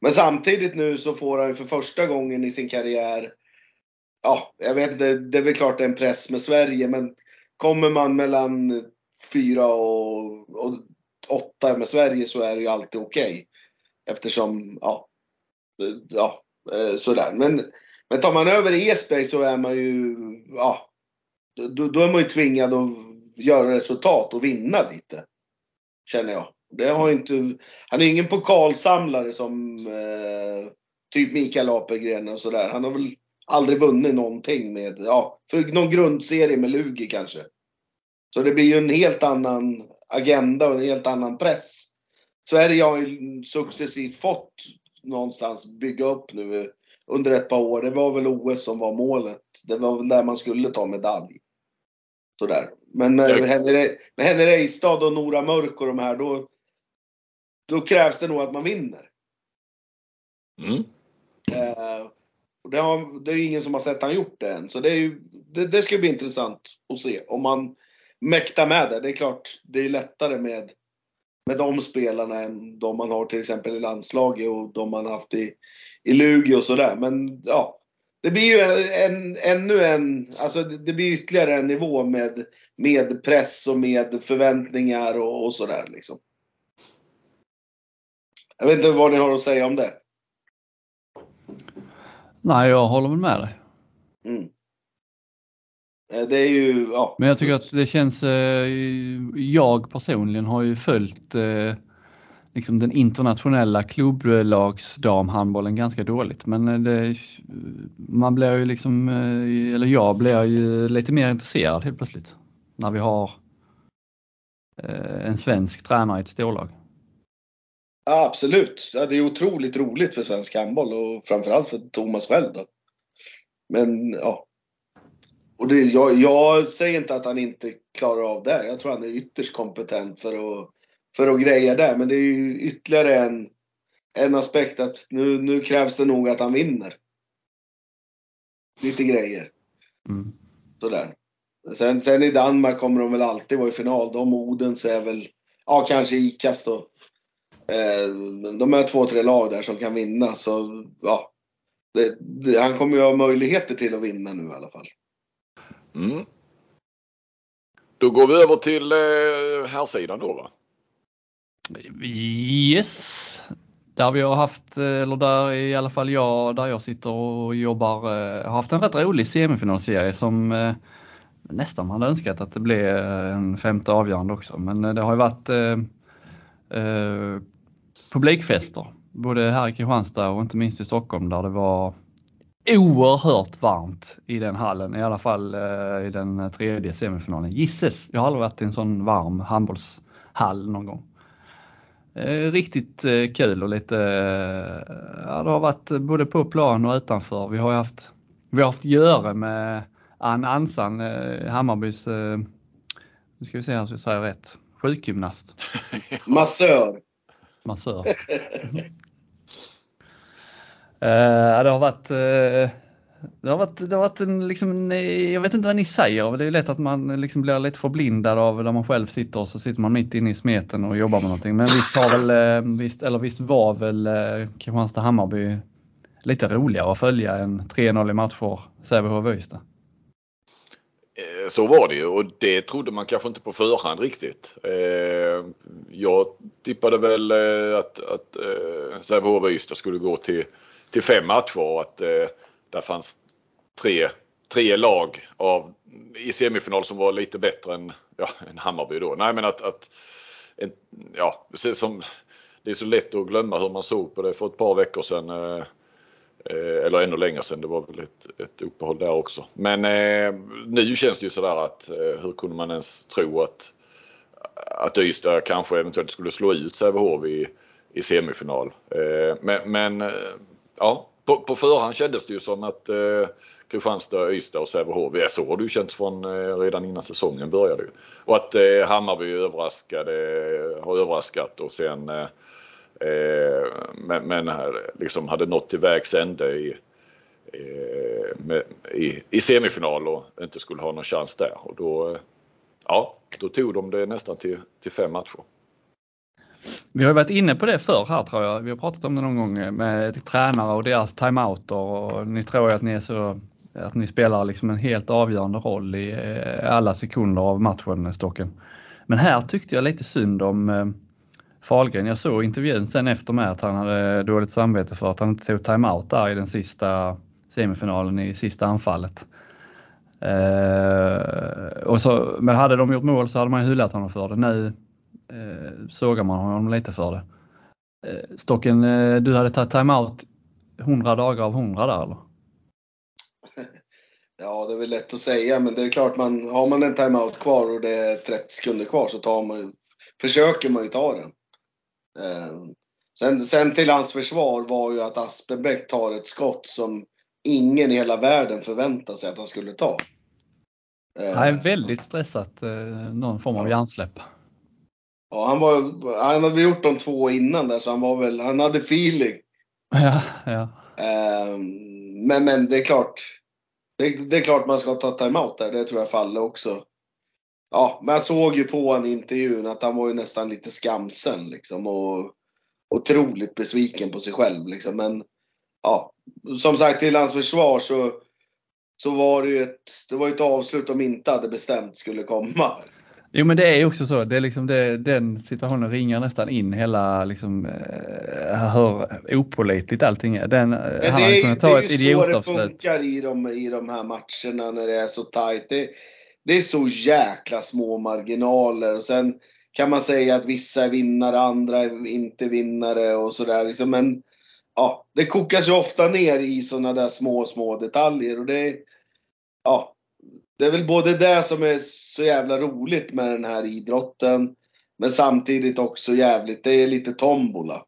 Men samtidigt nu så får han för första gången i sin karriär, ja jag vet inte, det är väl klart det är en press med Sverige men kommer man mellan fyra och, och åtta med Sverige så är det ju alltid okej. Okay. Eftersom, ja, ja eh, sådär. Men, men tar man över Esberg så är man ju, ja, då, då är man ju tvingad att göra resultat och vinna lite. Känner jag. Det har inte, han är ingen pokalsamlare som eh, typ Mikael Apelgren och sådär. Han har väl aldrig vunnit någonting med, ja, för någon grundserie med Lugi kanske. Så det blir ju en helt annan agenda och en helt annan press. Sverige har ju successivt fått någonstans bygga upp nu under ett par år. Det var väl OS som var målet. Det var väl där man skulle ta medalj. Sådär. Men med Henry Reistad och Nora Mörk och de här, då, då krävs det nog att man vinner. Mm. Och det, har, det är ingen som har sett han gjort det än. Så det, är ju, det, det ska bli intressant att se om man mäktar med det. Det är klart, det är lättare med, med de spelarna än de man har till exempel i landslaget och de man haft i, i Lugi och sådär. Men ja, det blir ju en, en, ännu en, alltså det blir ytterligare en nivå med, med press och med förväntningar och, och sådär liksom. Jag vet inte vad ni har att säga om det. Nej, jag håller väl med dig. Mm. Eh, det är ju, ja. Men jag tycker att det känns, eh, jag personligen har ju följt eh, liksom den internationella klubblagsdamhandbollen ganska dåligt. Men det, man blir ju liksom, eller jag blir ju lite mer intresserad helt plötsligt när vi har en svensk tränare i ett storlag. Ja, absolut. Ja, det är otroligt roligt för svensk handboll och framförallt för Thomas själv. Då. Men ja, och det, jag, jag, säger inte att han inte klarar av det. Jag tror han är ytterst kompetent för att, för att greja det. Men det är ju ytterligare en, en aspekt att nu, nu krävs det nog att han vinner. Lite grejer. Mm. Sådär. Sen, sen i Danmark kommer de väl alltid vara i final. De Odens är väl, ja kanske Ikas då. Eh, de är två, tre lag där som kan vinna. Så ja, det, det, han kommer ju ha möjligheter till att vinna nu i alla fall. Mm. Då går vi över till eh, här sidan då va? Yes. där vi har haft, eller där i alla fall jag, där jag sitter och jobbar, har haft en rätt rolig semifinalserie som nästan man hade önskat att det blev en femte avgörande också. Men det har ju varit eh, eh, publikfester, både här i Kristianstad och inte minst i Stockholm där det var oerhört varmt i den hallen, i alla fall eh, i den tredje semifinalen. Gisses, jag har aldrig varit i en sån varm handbollshall någon gång. Eh, riktigt eh, kul och lite, eh, ja det har varit både på plan och utanför. Vi har haft, vi har haft göre med Ann Ansan, eh, Hammarbys, eh, nu ska vi se här så jag säger rätt, sjukgymnast. [LAUGHS] Massör. Massör. [LAUGHS] Uh, det har varit, uh, det har varit, det har varit en, liksom, jag vet inte vad ni säger, det är lätt att man liksom blir lite förblindad av där man själv sitter och så sitter man mitt inne i smeten och jobbar med någonting. Men visst, har väl, visst, eller visst var väl Kristianstad-Hammarby lite roligare att följa än 3-0 i matcher Sävehof-Ystad? Eh, så var det ju och det trodde man kanske inte på förhand riktigt. Eh, jag tippade väl eh, att, att Sävehof-Ystad skulle gå till till fem matcher och att där fanns tre, tre lag av, i semifinal som var lite bättre än, ja, än Hammarby då. Nej men att, att ja, som, det är så lätt att glömma hur man såg på det för ett par veckor sedan. Eh, eller ännu längre sedan. Det var väl ett, ett uppehåll där också. Men eh, nu känns det ju sådär att eh, hur kunde man ens tro att, att Ystad kanske eventuellt skulle slå ut Sävehof i, i semifinal. Eh, men, men eh, ja, på, på förhand kändes det ju som att eh, Kristianstad, Ystad och Sävehof, ja, så har det ju känts från eh, redan innan säsongen började. Och att eh, Hammarby överraskade, har överraskat och sen eh Eh, men, men liksom hade nått till vägs ände i, eh, med, i, i, semifinal och inte skulle ha någon chans där. Och då, ja, då tog de det nästan till, till fem matcher. Vi har varit inne på det förr här tror jag. Vi har pratat om det någon gång med tränare och deras timeouter och ni tror ju att ni är så att ni spelar liksom en helt avgörande roll i eh, alla sekunder av matchen, Stocken. Men här tyckte jag lite synd om eh, Fahlgren. Jag såg intervjun sen efter med att han hade dåligt samvete för att han inte tog timeout där i den sista semifinalen i sista anfallet. Eh, och så, men hade de gjort mål så hade man ju hyllat honom för det. Nu eh, sågar man honom lite för det. Eh, Stocken, eh, du hade tagit timeout 100 dagar av 100 där eller? [LAUGHS] Ja, det är väl lätt att säga, men det är klart man har man en timeout kvar och det är 30 sekunder kvar så tar man, försöker man ju ta den. Eh, sen, sen till hans försvar var ju att Asperbäck tar ett skott som ingen i hela världen förväntar sig att han skulle ta. Han är väldigt stressat, någon form av hjärnsläpp. Ja, han, var, han hade gjort de två innan där så han var väl, han hade feeling. [LAUGHS] Ja, ja. Men, men det är klart. Det, det, är klart man ska ta timeout där, det tror jag faller också. Ja, jag såg ju på en intervjun att han var ju nästan lite skamsen liksom och otroligt besviken på sig själv liksom. Men ja, som sagt till hans försvar så, så var det ju ett, det var ett avslut de inte hade bestämt skulle komma. Jo men det är ju också så, det är liksom det, den situationen ringar nästan in hela liksom, eh, hur opålitligt allting är. Den, men han hade kunnat ta ett idiotavslut. Det är ju så det funkar i de, i de här matcherna när det är så tajt. Det, det är så jäkla små marginaler och sen kan man säga att vissa är vinnare, andra är inte vinnare och sådär. Liksom, men ja, det kokar sig ofta ner i sådana där små, små detaljer och det, ja, det är väl både det som är så jävla roligt med den här idrotten. Men samtidigt också jävligt, det är lite tombola.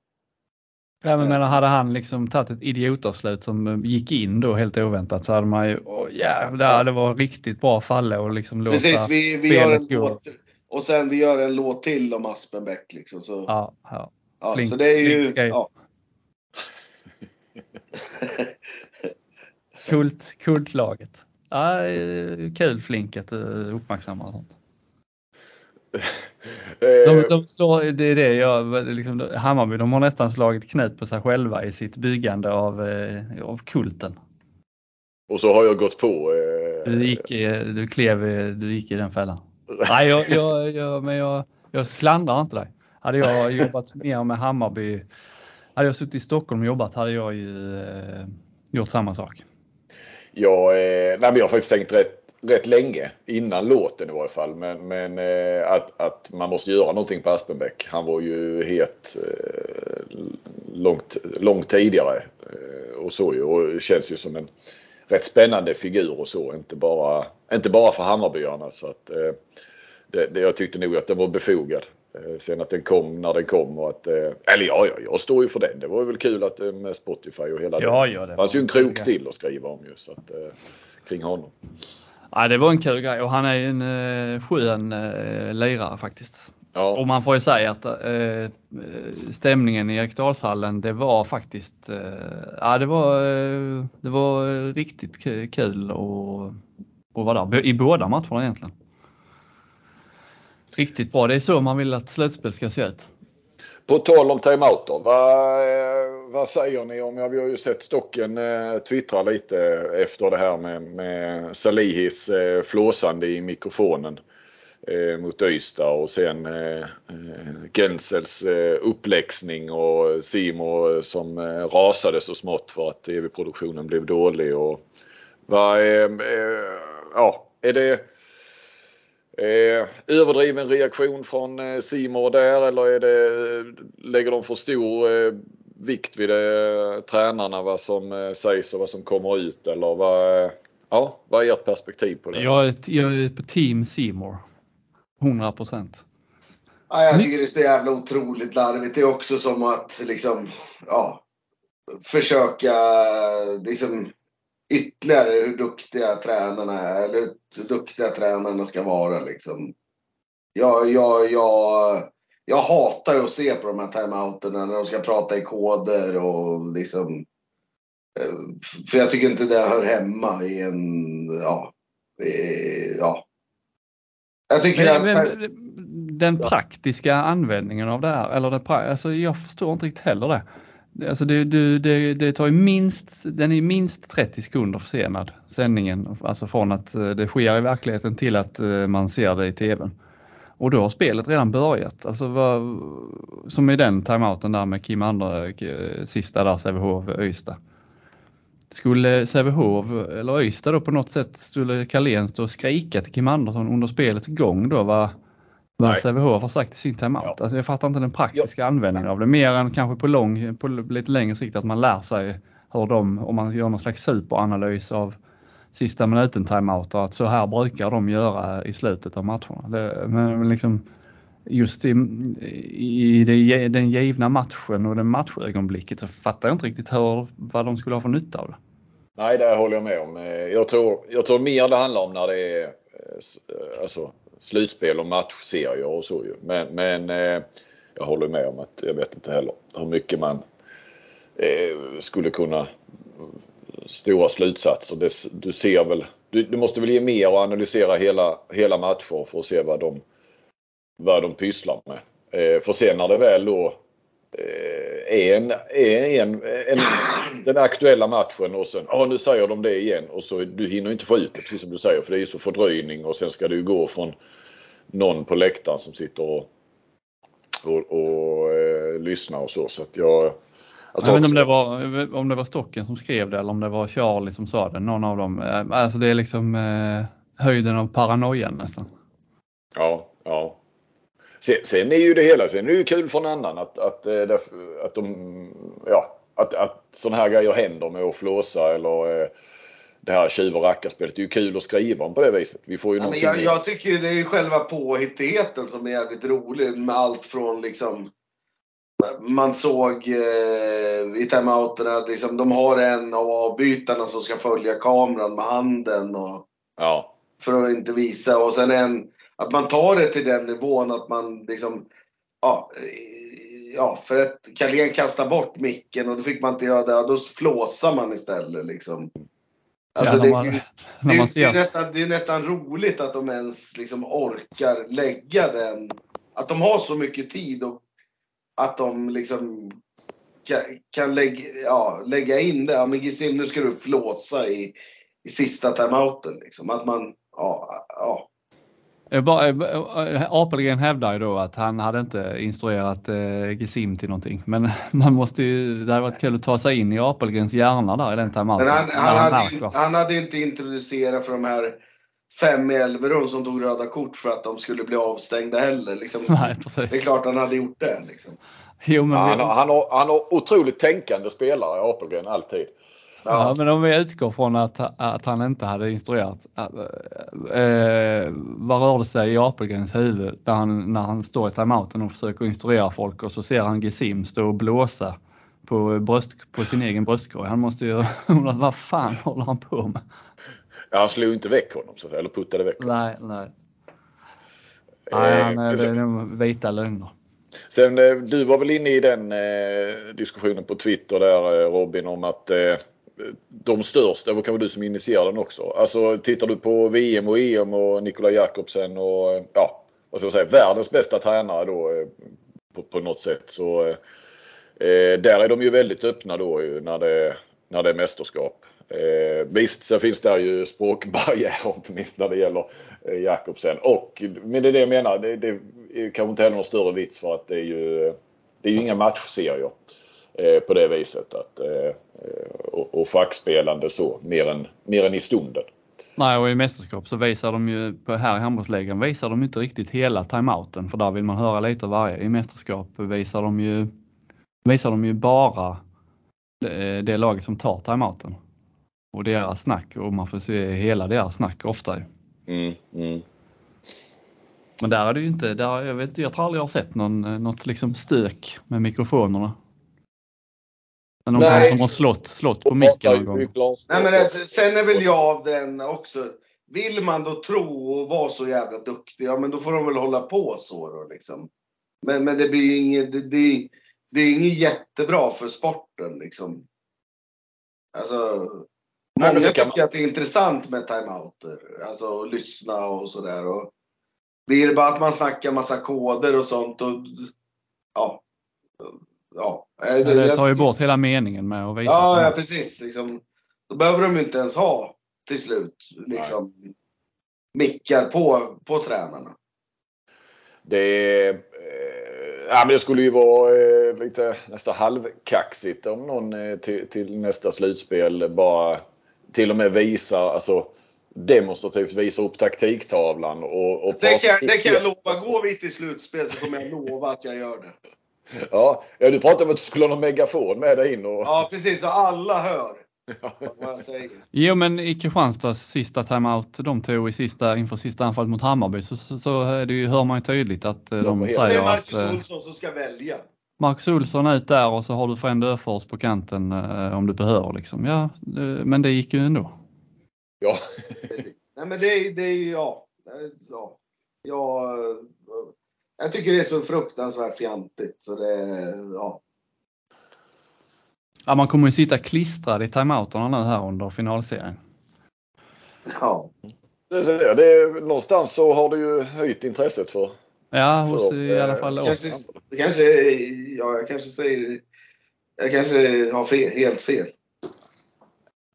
Ja, men menar, hade han liksom tagit ett idiotavslut som gick in då helt oväntat så hade man ju, åh jävlar, det var riktigt bra falle och liksom låta Precis, vi, vi gör en gå. låt och sen vi gör en låt till om Aspenbäck liksom. Så, ja, ja. ja Flink, så det är ju, ja. [LAUGHS] Kult, kultlaget. Ja, kul Flink att du uppmärksammar sånt. De, de slår, det är det jag, liksom, Hammarby de har nästan slagit knät på sig själva i sitt byggande av, eh, av kulten. Och så har jag gått på. Eh... Du, gick, du klev, du gick i den fällan. [LAUGHS] Nej, jag, jag, jag, men jag, jag klandrar inte dig. Hade jag jobbat mer med Hammarby hade jag suttit i Stockholm och jobbat hade jag ju eh, gjort samma sak. Ja, eh, nej, jag har faktiskt tänkt rätt, rätt länge innan låten i varje fall. Men, men eh, att, att man måste göra någonting på Aspenbäck. Han var ju het eh, långt, långt tidigare eh, och så ju. Och känns ju som en rätt spännande figur och så. Inte bara, inte bara för Hammarbyarna. Så att, det, det, jag tyckte nog att den var befogad. Sen att den kom när den kom och att, eller ja, ja, jag står ju för den. Det var väl kul att med Spotify och hela ja, det. Ja, det fanns ju en krok till att skriva om ju så att, kring honom. Ja, det var en kul grej och han är en uh, skön uh, lirare faktiskt. Ja. Och man får ju säga att uh, stämningen i Eriksdalshallen, det var faktiskt, uh, ja det var, uh, det var riktigt kul att vara där i båda matcherna egentligen. Riktigt bra. Det är så man vill att slutspel ska se ut. På tal om timeouter, vad, vad säger ni om, ja, vi har ju sett Stocken eh, twittra lite efter det här med, med Salihis eh, flåsande i mikrofonen eh, mot Ystad och sen eh, eh, Gensels eh, uppläxning och Simo eh, som eh, rasade så smått för att tv-produktionen blev dålig. Och, vad, eh, eh ja, är det Eh, överdriven reaktion från eh, Simor där eller är det, lägger de för stor eh, vikt vid det, eh, tränarna vad som eh, sägs och vad som kommer ut eller vad, ja, vad är ert perspektiv på det? Jag är, jag är på team Simor. 100 procent. Ja, jag tycker det är så jävla otroligt larvigt. Det är också som att liksom, ja, försöka liksom ytterligare hur duktiga tränarna är, eller hur duktiga tränarna ska vara liksom. Jag, jag, jag, jag hatar att se på de här timeouterna när de ska prata i koder och liksom. Eh, för jag tycker inte det hör hemma i en, ja, ja. Jag tycker men, att... Men, den praktiska användningen av det här, eller det, alltså jag förstår inte riktigt heller det. Alltså det, det, det, det tar minst, den är minst 30 sekunder försenad sändningen, alltså från att eh, det sker i verkligheten till att eh, man ser det i tvn. Och då har spelet redan börjat, alltså vad, som i den timeouten där med Kim Andra, eh, sista där Sävehof Ystad. Skulle Sävehof eller Ystad då på något sätt, skulle Carlén stå och skrika till Kim Andersson under spelets gång då? Vad, vad Sävehof har sagt i sin timeout. Ja. Alltså jag fattar inte den praktiska ja. användningen av det. Mer än kanske på, lång, på lite längre sikt att man lär sig hur de, om man gör någon slags superanalys av sista minuten timeout och att så här brukar de göra i slutet av matcherna. Det, men liksom just i, i det, den givna matchen och det matchögonblicket så fattar jag inte riktigt hur, vad de skulle ha för nytta av det. Nej, det håller jag med om. Jag tror, jag tror mer det handlar om när det är eh, alltså, slutspel och matchserier och så ju. Men, men eh, jag håller med om att jag vet inte heller hur mycket man eh, skulle kunna stora slutsatser. Det, du ser väl, du, du, måste väl ge mer och analysera hela, hela matcher för att se vad de, vad de pysslar med. Eh, för sen när det väl då eh, är en, är en, en, den aktuella matchen och sen, ja nu säger de det igen och så du hinner inte få ut det precis som du säger för det är så fördröjning och sen ska du gå från någon på läktaren som sitter och, och, och eh, lyssnar och så. så att jag, jag vet inte om det, var, om det var Stocken som skrev det eller om det var Charlie som sa det, någon av dem. Eh, alltså det är liksom eh, höjden av paranoian nästan. Ja, ja. Sen, sen är ju det hela, sen är det ju kul för en annan att, att, att, eh, att de, ja, att, att sådana här grejer händer med att flåsa eller det här tjuv och rackarspelet. Det är ju kul att skriva om på det viset. Vi får ju ja, jag, jag, tycker det är själva påhittigheten som är jävligt rolig med allt från liksom man såg eh, i timeouterna att liksom, de har en av avbytarna som ska följa kameran med handen. Och, ja. För att inte visa. Och sen en, att man tar det till den nivån att man liksom, ja, ja för att Carlén kastar bort micken och då fick man inte göra det. Då flåsar man istället liksom. Alltså ja, det, man, det, det, det, är nästan, det är nästan roligt att de ens liksom orkar lägga den. Att de har så mycket tid och att de liksom kan, kan lägga, ja, lägga in det. Ja, men Gissim, nu ska du flåsa i, i sista timeouten. Liksom. Att man, ja, ja. Eh, Apelgren hävdar ju då att han hade inte instruerat eh, Gesim till någonting. Men [LAUGHS] man måste ju, det hade varit kul att ta sig in i Apelgrens hjärna där i den timeouten. Men han, När han, hade, han hade inte introducerat för de här fem i Elverum som tog röda kort för att de skulle bli avstängda heller. Liksom. [LAUGHS] Nej, Det är klart han hade gjort det. Liksom. Jo, men, Ja, han, har, han, har, han har otroligt tänkande spelare, Apelgren, alltid. ja, men om vi utgår från att, att han inte hade instruerat. Eh, vad rörde sig i Apelgrens huvud när han, när han står i timeouten och försöker instruera folk och så ser han Gesim stå och blåsa på, bröst, på sin egen bröstkorg. Han måste ju [LAUGHS] undra vad fan håller han på med? Ja, han slog inte väck honom, så, eller puttade väck honom. Nej, nej. Nej, han, Eh, är- det är nog vita lögner. Sen, eh, du var väl inne i den eh, diskussionen på Twitter där eh, Robin om att eh, de största, det var kanske du som initierade den också. Alltså tittar du på VM och EM och Nikola Jakobsen och eh, ja, vad ska jag säga, världens bästa tränare då eh, på, på något sätt. Så eh, eh, där är de ju väldigt öppna då när det, när det är mästerskap. Eh, visst, så finns där ju språkbarriärer inte [LAUGHS] minst när det gäller eh, Jakobsen. Och, men det är det jag menar, det, det är kanske inte heller någon större vits för att det är ju, det är ju inga matchserier eh, på det viset. Att, eh, och, och schackspelande så, mer än, mer än i stunden. Nej, och i mästerskap så visar de ju, på här i handbollsligan visar de inte riktigt hela timeouten för där vill man höra lite av varje. I mästerskap visar de ju, visar de ju bara det, det laget som tar timeouten. Och deras snack och man får se hela deras snack ofta. Mm, mm. Men där är det ju inte, där, jag, vet, jag tror aldrig jag har sett någon, eh, något liksom stök med mikrofonerna. Men någon Nej. som har slått, slått på micken någon gång. Nej, men alltså, sen är väl jag av den också. Vill man då tro och vara så jävla duktig, ja men då får de väl hålla på så då liksom. Men, men det blir ju inget, det, det, det är inget jättebra för sporten liksom. Alltså, många kan tycker att det är intressant med timeouter. Alltså att lyssna och sådär. Och blir det bara att man snackar massa koder och sånt och ja. Ja. det jag tar ju bort hela meningen med att visa. Ja, att- ja precis. Liksom, då behöver de ju inte ens ha till slut liksom, mickar på, på tränarna. Det, eh, ja, men det skulle ju vara eh, lite nästan halvkaxigt om någon eh, till, till nästa slutspel bara till och med visar, alltså demonstrativt visar upp taktiktavlan och, och Det kan, det kan jag lova. Går vi till slutspel så kommer jag lova att jag gör det. [LAUGHS] Ja, ja, du pratade om att du skulle ha någon megafon med dig in och... Ja, precis. Så alla hör säger. Jo men i Kristianstads sista timeout de tog i sista, inför sista anfallet mot Hammarby så, så, så är det ju, hör man ju tydligt att eh, De de helt- Det är säger Marcus att eh, Olsson som ska välja. Marcus Olsson ut där och så har du Frend Öfors på kanten eh, om du behöver liksom. Ja, eh, men det gick ju ändå. Ja. [LAUGHS] Precis. Nej, men det är, det är ju, ja. ja. Jag, jag tycker det är så fruktansvärt fjantigt så det, ja. Ja, man kommer ju sitta klistrad i timeouterna nu här under finalserien. ja. Det, det, det, någonstans så har det ju höjt intresset för... Ja, hos För, i alla eh, fall Kanske, oss. kanske, ja, jag kanske säger, jag kanske har fel, helt fel.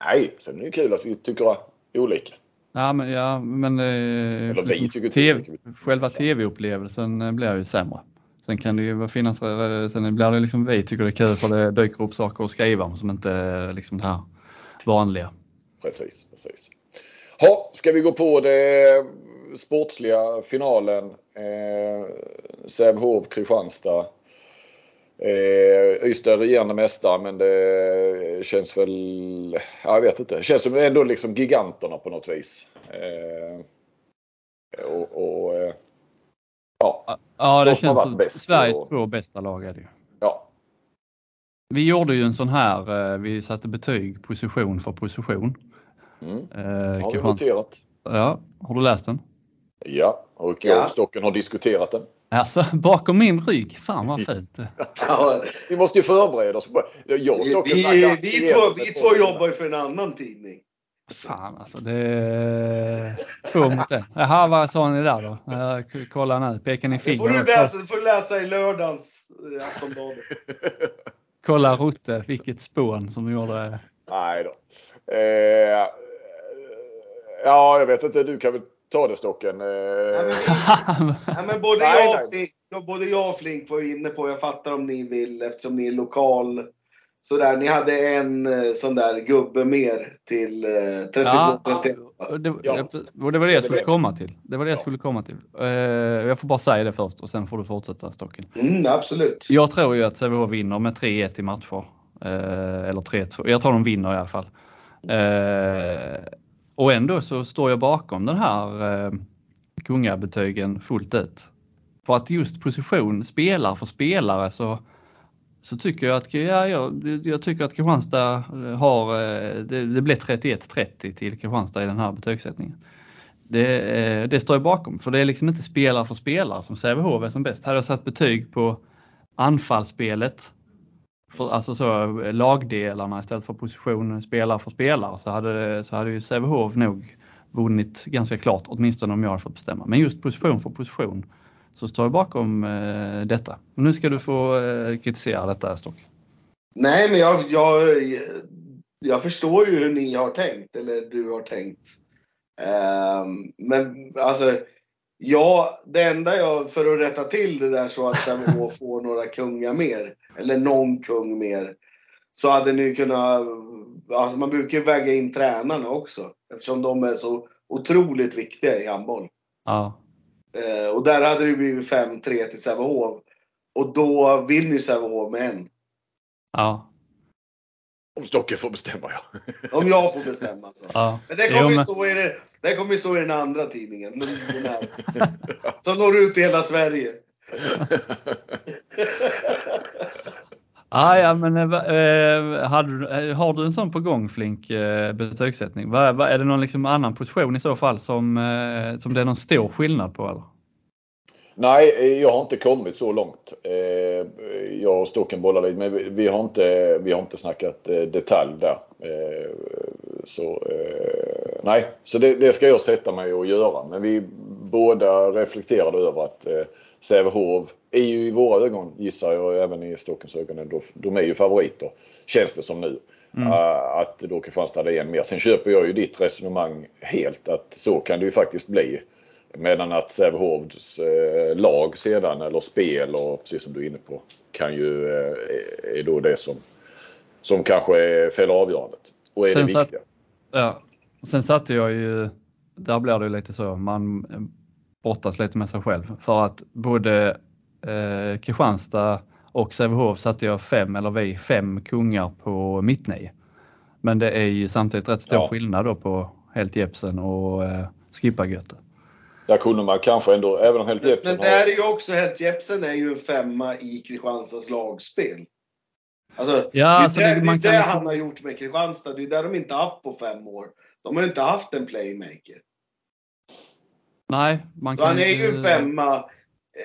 Nej, sen är det ju kul att vi tycker olika. Ja, men, ja, men eh, Eller vi tycker TV, själva tv-upplevelsen eh, blir ju sämre. Sen kan det ju finnas, sen blir det liksom vi tycker det är kul för det dyker upp saker att skriva om som inte är liksom det här vanliga. Precis, precis. Ha, ska vi gå på det sportsliga finalen. Eh, Sävehof, Kristianstad. Eh, Ystad är regerande mästare men det känns väl, ja, jag vet inte, det känns som ändå liksom giganterna på något vis. Eh, och, och eh, ja, Ja, det känns som Sveriges och- två bästa lag är det ju. ja, Vi gjorde ju en sån här, eh, vi satte betyg position för position. mm. Eh, har vi noterat. ja, har du läst den? Ja, och Ja. Stocken har diskuterat den. Alltså bakom min rygg, fan vad [LAUGHS] fult. Ja, Vi måste ju förbereda oss. Jag vi, vi, två, det vi två jobbar ju för en annan tidning. Fan alltså det är två mot en. Jaha, vad sa ni där då? Kolla nu, pekar ni Det får finger? du läsa, det får läsa i lördagens eh, Aftonbladet. [LAUGHS] Kolla Rotte, vilket spån som gjorde. Nej då. Eh, ja, jag vet inte. Du kan väl Ta det Stocken. Eh, Ja, men [LAUGHS] både, Nej, jag nej. och Flink, både jag och Flink var inne på, jag fattar om ni vill eftersom ni är lokal. Sådär, ni hade en eh, sån där gubbe mer till eh, 32 Ja, 31. och det, Ja. och det var det jag skulle komma till. Det var det jag Ja. skulle komma till. Eh, Jag får bara säga det först och sen får du fortsätta Stocken. Mm, absolut. Jag tror ju att Sävehof vinner med 3-1 i matcher. Eh, eller 3-2. Jag tror de vinner i alla fall. Och ändå så står jag bakom den här eh, kungabetygen fullt ut. För att just position, spelare för spelare så, så tycker jag att, ja, jag, jag tycker att Kristianstad eh, har, eh, det, det blev 31-30 till Kristianstad i den här betygssättningen. Det, eh, det står jag bakom för det är liksom inte spelare för spelare som Sävehof är som bäst. Hade jag satt betyg på anfallsspelet, för, alltså så lagdelarna istället för position spelare för spelare så hade, så hade ju Sävehof nog vunnit ganska klart, åtminstone om jag hade fått bestämma. Men just position för position så står jag bakom eh, detta. Och nu ska du få eh, kritisera detta Stock. Nej, men jag, jag, jag förstår ju hur ni har tänkt, eller du har tänkt. Ehm, men alltså, ja, det enda jag, för att rätta till det där så att Sävehof får några kungar mer, eller någon kung mer, så hade ni kunnat, alltså man brukar ju väga in tränarna också, eftersom de är så otroligt viktiga i handboll. Ja, Eh, och där hade det blivit 5-3 till Sävehof. Och då vinner ju Sävehof med en. ja, om Stocken får bestämma ja. Om jag får bestämma så. ja. Men det kommer, Jo, ju men- stå i det, det kommer ju stå i den andra tidningen. Den, här, [LAUGHS] som når ut i hela Sverige. [LAUGHS] Ah, ja, men eh, eh, hade, eh, har du en sån på gång Flink eh, betygssättning? Va, va, är det någon liksom annan position i så fall som, eh, som det är någon stor skillnad på? Eller? Nej, eh, jag har inte kommit så långt. Eh, Jag och Stocken bollar lite men vi- vi har inte, vi har inte snackat eh, detalj där. Så eh, nej, så det, det ska jag sätta mig och göra. Men vi båda reflekterade över att eh, Sävehof är ju i våra ögon, gissar jag, även i Stockens ögon, de, de är ju favoriter. Känns det som nu. Mm. Eh, Att då Kristianstad är en mer. Sen köper jag ju ditt resonemang helt att så kan det ju faktiskt bli. Medan att Sävehofs eh, lag sedan eller spel och precis som du är inne på kan ju eh, är då det som, som kanske är fel avgörandet. Och är Sen det viktiga. Ja. Sen satte jag ju, där blir det lite så, man brottas lite med sig själv. För att både eh, Kristianstad och Sävehof satte jag fem, eller vi, fem kungar på mittnio. Men det är ju samtidigt rätt stor Ja. skillnad då på Helt Jepsen och eh, Skippa-Götte. Där kunde man kanske ändå, även om Helt Men, Jeppsson men det här är ju också, Helt Jepsen är ju en femma i Kristianstads lagspel. Alltså, Ja, det är alltså det, det- det, är man det kan liksom- han har gjort med Kristianstad. Det är det de inte haft på fem år. De har inte haft en playmaker. Nej, man Så kan han är ju en femma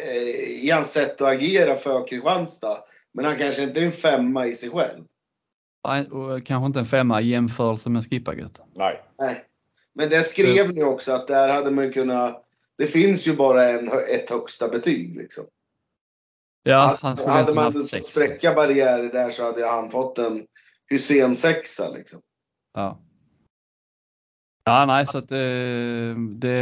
eh, i hans sätt att agera för Kristianstad. Men han kanske inte är en femma i sig själv. Nej, och kanske inte en femma i jämförelse med Skippa-Götte. Nej. Nej. Men det skrev ni också att där hade man kunnat... Det finns ju bara en, ett högsta betyg liksom. Ja, han skulle hade man spräcka barriärer där så hade han fått en Hussein sexa liksom. Ja. Ja, nej, så att eh, det,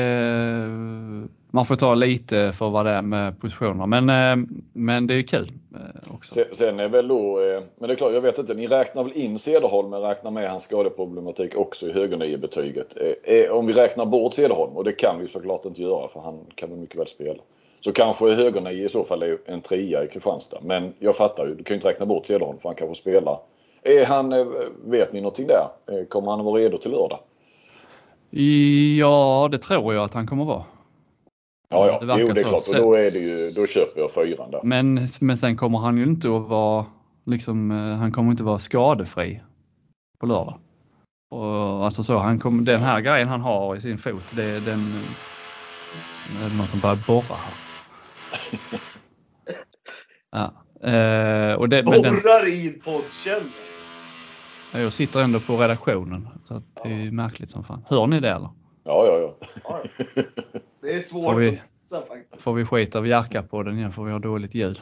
man får ta lite för vad det är med positionerna. Men, eh, men det är kul eh, också. Sen, sen är väl då, men det är klart, jag vet inte, ni räknar väl in Cederholm men räknar med hans skadeproblematik också i högernio-betyget. Om vi räknar bort Cederholm, och det kan vi såklart inte göra för han kan väl mycket väl spela. Så kanske högernio i så fall är en trea i Kristianstad. Men jag fattar ju, du kan ju inte räkna bort Cederholm för han kanske spelar. Är han, eh, vet ni någonting där? Eh, Kommer han att vara redo till lördag? Ja, det tror jag att han kommer vara. Ja, ja, Det jo det är så. klart. Och då, är det ju, då köper jag fyran där. Men, men sen kommer han ju inte att vara, liksom, eh, han kommer inte vara skadefri på lördag. Och, alltså så, han kommer, den här grejen han har i sin fot, det är den, det är någon som börjar borra här. Ja. Eh, och det, men den, Borrar i en poddkällare. jag sitter ändå på redaktionen så att det är märkligt som fan. Hör ni det eller? Ja, ja, ja. [LAUGHS] Det är Får svårt vi- att missa faktiskt. Får vi skita av Jerka på den igen för vi har dåligt ljud.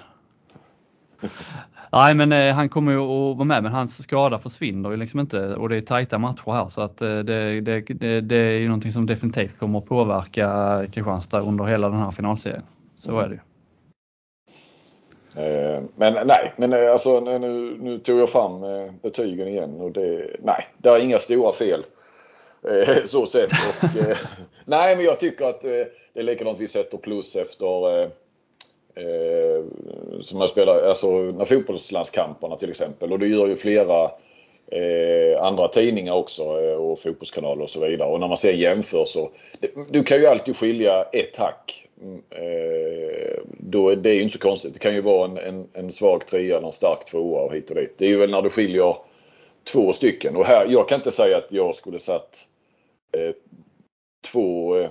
Nej men eh, han kommer ju att vara med men hans skada försvinner ju liksom inte och det är tajta matcher här så att eh, det, det, det, det är ju någonting som definitivt kommer att påverka Kristianstad under hela den här finalserien. Så är det ju. Eh, men nej, men eh, alltså nu, nu tog jag fram eh, betygen igen och det, nej, det är inga stora fel. [LAUGHS] Så sett. Och, [LAUGHS] nej, men jag tycker att det är likadant vi sätter plus efter som jag spelar, alltså när fotbollslandskamperna till exempel och det gör ju flera eh, andra tidningar också och fotbollskanaler och så vidare. Och när man ser jämför så, du kan ju alltid skilja ett hack Mm, eh, då är det ju inte så konstigt. Det kan ju vara en, en, en svag trea eller en stark tvåa och hit och dit. Det är ju väl när du skiljer två stycken. Och här, jag kan inte säga att jag skulle satt eh, två, eh,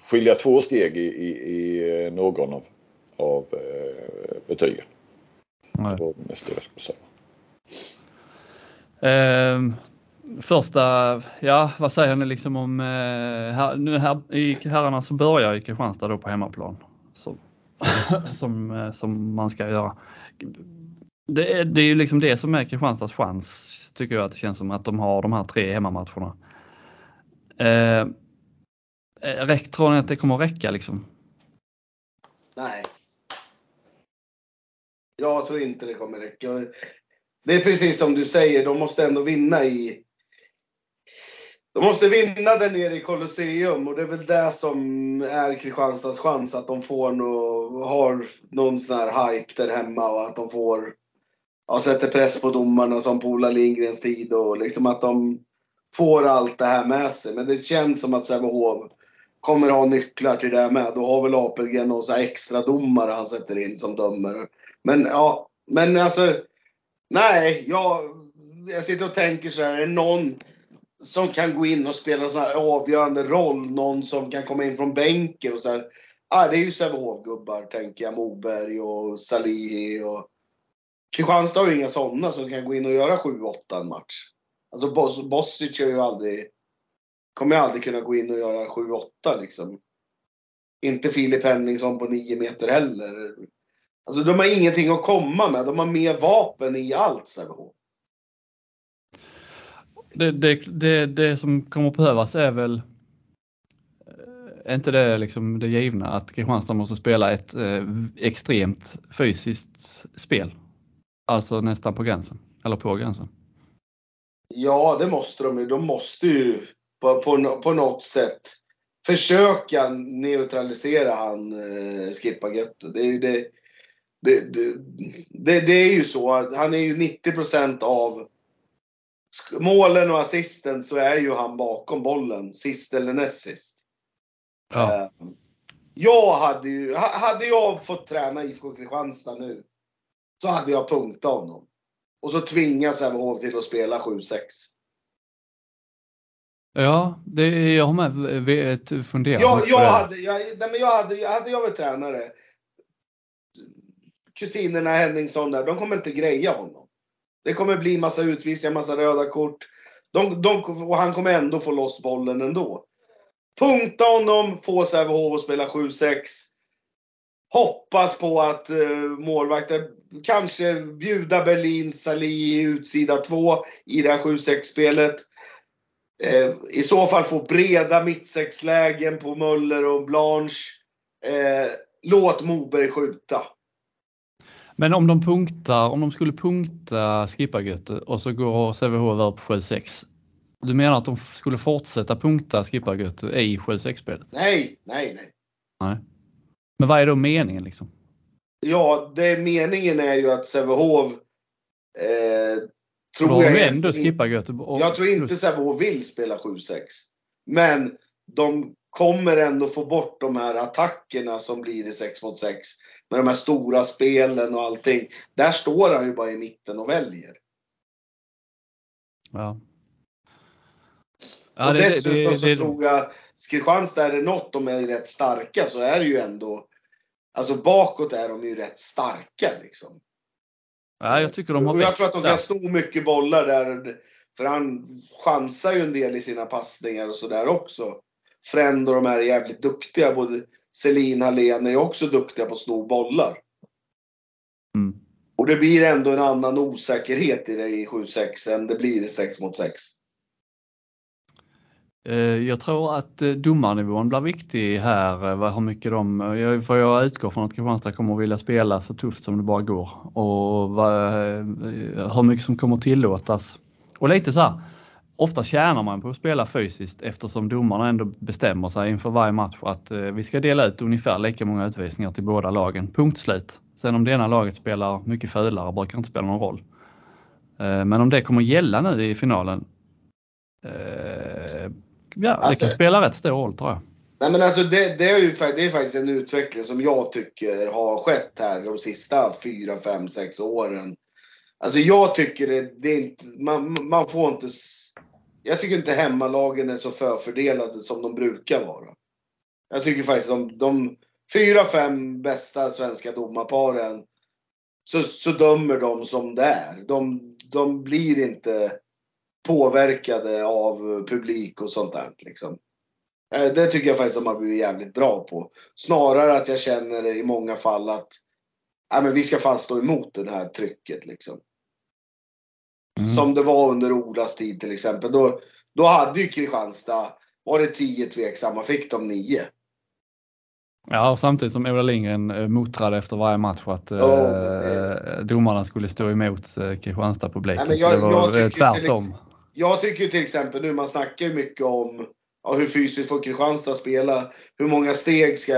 skilja två steg i, i, i någon av, av eh, betygen. Nej. Det var mest det jag skulle säga. Eh, första, ja vad säger ni liksom om, eh, här, nu här, i herrarna så börjar ju Kristianstad då på hemmaplan. Så, [LAUGHS] som, eh, som man ska göra. Det är, det är ju liksom det som är Kristianstads chans tycker jag att det känns som att de har de här tre hemmamatcherna. Eh, eh räck, tror ni att det kommer att räcka liksom? Nej. Jag tror inte det kommer räcka. Det är precis som du säger, de måste ändå vinna i de måste vinna där nere i Colosseum och det är väl det som är Kristianstads chans. Att de får no, har någon sån här hype där hemma och att de får ja, sätter press på domarna som på Ola Lindgrens tid och liksom att de får allt det här med sig. Men det känns som att Sävehof kommer ha nycklar till det med. Då har väl Apelgren någon extra domare han sätter in som dömer. Men ja, men alltså. Nej, jag, jag sitter och tänker så här. Är det någon som kan gå in och spela en sån här avgörande roll. Någon som kan komma in från bänken och så här. Ah, det är ju Sävehof-gubbar tänker jag. Moberg och Salihi och Kristianstad har ju inga sådana som kan gå in och göra 7-8 en match. Alltså Bos Bosic är ju aldrig, kommer ju aldrig kunna gå in och göra 7-8 liksom. Inte Filip Henningsson på 9 meter heller. Alltså de har ingenting att komma med. De har mer vapen i allt Sävehof det, det, det, det som kommer behövas är väl är inte det liksom det givna att Kristianstad måste spela ett eh, extremt fysiskt spel? Alltså nästan på gränsen, eller på gränsen. Ja, det måste de ju. De måste ju på, på, på något sätt försöka neutralisera han eh, Skippa Götte. Det är ju det, det, det, det, det är ju så. Han är ju 90% av målen och assisten så är ju han bakom bollen, sist eller näst sist. Ja. Eh, jag hade ju, hade jag fått träna IFK Kristianstad nu så hade jag punktat honom. Och så tvingas Sävehof till att spela 7-6. Ja, det, jag har med funderat ja, jag det. Hade, jag, nej, men jag hade, hade jag varit tränare, kusinerna Henningsson där, de kommer inte greja honom. Det kommer bli massa utvisningar, massa röda kort. De, de, och han kommer ändå få loss bollen ändå. Punkta honom, få Sävehof att spela 7-6. Hoppas på att uh, målvakten kanske bjuda Berlin Salih i utsida 2 i det här 7-6-spelet. Eh, I så fall få breda mittsexlägen på Möller och Blanche. Eh, låt Moberg skjuta. Men om de punktar, om de skulle punkta Skippargöte och så går Sävehof över på 7-6. Du menar att de skulle fortsätta punkta Skippargöte i 7-6-spelet? Nej, nej, nej. Nej. Men vad är då meningen liksom? Ja, det meningen är ju att Sävehof eh, tror då jag ändå Skippargöte. Jag tror inte Sävehof vill spela 7-6. Men de kommer ändå få bort de här attackerna som blir i 6 mot 6 med de här stora spelen och allting. Där står han ju bara i mitten och väljer. Ja. ja och det, dessutom det, det, så tror jag, Kristianstad är det något de är rätt starka så är det ju ändå, alltså bakåt är de ju rätt starka liksom. Ja, jag tycker de har och Jag tror att de kan sno mycket bollar där. För han chansar ju en del i sina passningar och sådär också. Fränd och de här är jävligt duktiga. Både Selin Hallén är också duktiga på att sno bollar. Mm. Och det blir ändå en annan osäkerhet i det i 7-6 än det blir i 6 mot 6. Eh, Jag tror att eh, domarnivån blir viktig här. eh, vad- Hur mycket de, för jag utgår från att Kristianstad kommer att vilja spela så tufft som det bara går och vad, hur mycket som kommer tillåtas. Och lite så här, ofta tjänar man på att spela fysiskt eftersom domarna ändå bestämmer sig inför varje match att eh, vi ska dela ut ungefär lika många utvisningar till båda lagen. Punkt slut. Sen om det ena laget spelar mycket fulare brukar inte spela någon roll. Eh, Men om det kommer gälla nu i finalen eh, Ja, det Alltså- kan spela rätt stor roll tror jag. Nej men alltså det, det, är ju, det är faktiskt en utveckling som jag tycker har skett här de sista 4, 5, 6 åren. Alltså jag tycker det, det är inte, man, man får inte, jag tycker inte hemmalagen är så förfördelade som de brukar vara. Jag tycker faktiskt de, de fyra, fem bästa svenska domarparen så, så dömer de som det är. De, de blir inte påverkade av publik och sånt där liksom. Eh, det tycker jag faktiskt de har blivit jävligt bra på. Snarare att jag känner i många fall att nej, men vi ska fan stå emot det här trycket. Liksom. Mm. Som det var under Olas tid till exempel. Då, då hade ju Kristianstad, var det 10 tveksamma, fick de 9. Ja, och samtidigt som Ola Lindgren eh, mottrade efter varje match att eh, Ja, det- domarna skulle stå emot eh, Kristianstad-publiken. Jag- jag eh, tycker till tvärtom. Jag tycker till exempel nu, man snackar ju mycket om ja, hur fysiskt får Kristianstad spela? Hur många steg ska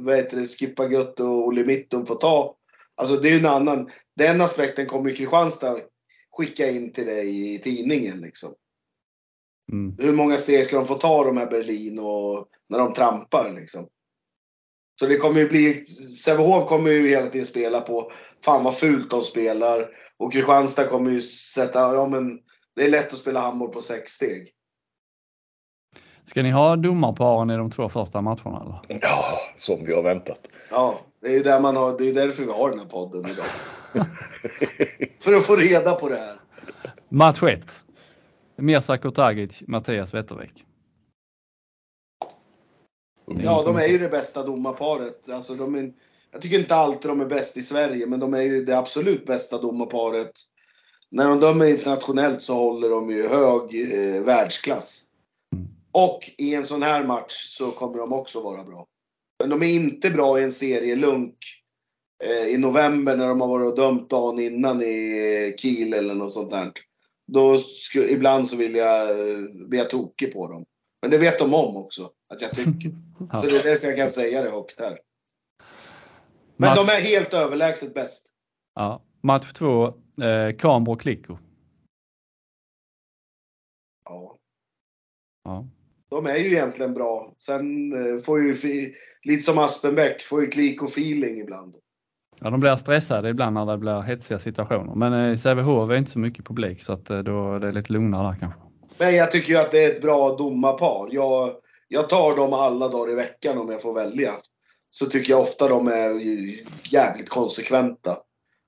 vad heter det, Skippa Gött och Olle Mittum få ta? Alltså det är ju en annan, den aspekten kommer ju Kristianstad skicka in till dig i tidningen liksom. Mm. Hur många steg ska de få ta de här Berlin och när de trampar liksom? Så det kommer ju bli, Sävehof kommer ju hela tiden spela på, fan vad fult de spelar. Och Kristianstad kommer ju sätta, ja men det är lätt att spela handboll på sex steg. Ska ni ha domarparen i de två första matcherna? Eller? Ja, som vi har väntat. Ja, det är ju där man har, det är därför vi har den här podden idag. [LAUGHS] [LAUGHS] För att få reda på det här. Match 1. Mirza Kurtagic, Mattias Wettervik. Ja, de är ju det bästa domarparet. Alltså, de är, jag tycker inte alltid de är bäst i Sverige, men de är ju det absolut bästa domarparet. När de dömer internationellt så håller de ju hög eh, världsklass. Mm. Och i en sån här match så kommer de också vara bra. Men de är inte bra i en serielunk i november när de har varit och dömt dagen innan i eh, Kiel eller något sånt där. Då skulle, ibland så vill jag eh, bli jag tokig på dem. Men det vet de om också, att jag tycker. [LAUGHS] Så det är därför jag kan säga det högt här. Men de är helt överlägset bäst. Ja. Match 2. Eh, Kambro Klicko. Ja. Ja. De är ju egentligen bra. Sen eh, får ju, lite som Aspenbäck, får ju klik och feeling ibland ja, de blir stressade ibland när det blir hetsiga situationer. Men eh, i Sävehof är inte så mycket publik så att eh, då är det är lite lugnare där kanske. Men jag tycker ju att det är ett bra domarpar. Jag, jag tar dem alla dagar i veckan om jag får välja. Så tycker jag ofta de är jävligt konsekventa.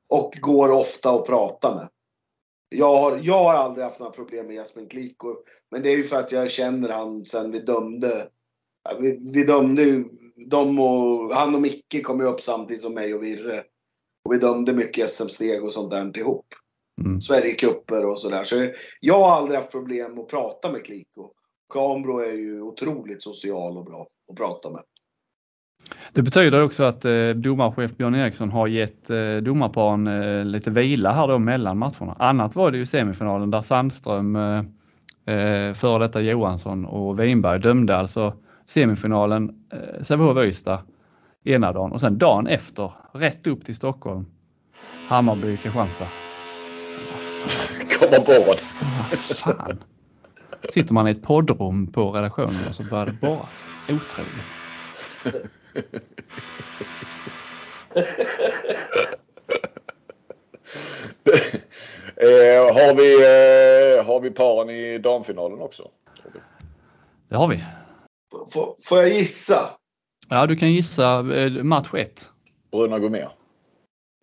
Och går ofta att prata med. Jag har, jag har aldrig haft några problem med Jasmin Kliko. Men det är ju för att jag känner han sen vi dömde. Vi, vi dömde ju, de och, han och Micke kom ju upp samtidigt som mig och Virre. Och vi dömde mycket SM-steg och sånt där ihop. Mm. Sverigecuper och sådär. Så jag har aldrig haft problem att prata med Kliko. Kambro är ju otroligt social och bra att prata med. Det betyder också att eh, domarchef Björn Eriksson har gett eh, domarparen eh, lite vila här då mellan matcherna. Annat var det ju semifinalen där Sandström, eh, före detta Johansson och Winberg dömde alltså semifinalen eh, Sävehof-Ystad ena dagen och sen dagen efter rätt upp till Stockholm, Hammarby, Kristianstad. Kommer bad. Vad fan. Sitter man i ett poddrum på redaktionen och så börjar det borras. Otroligt. [LAUGHS] eh, har, vi, eh, har vi paren i damfinalen också? Det har vi. Får, får jag gissa? Ja, du kan gissa eh, match 1. Bruna Gourmet.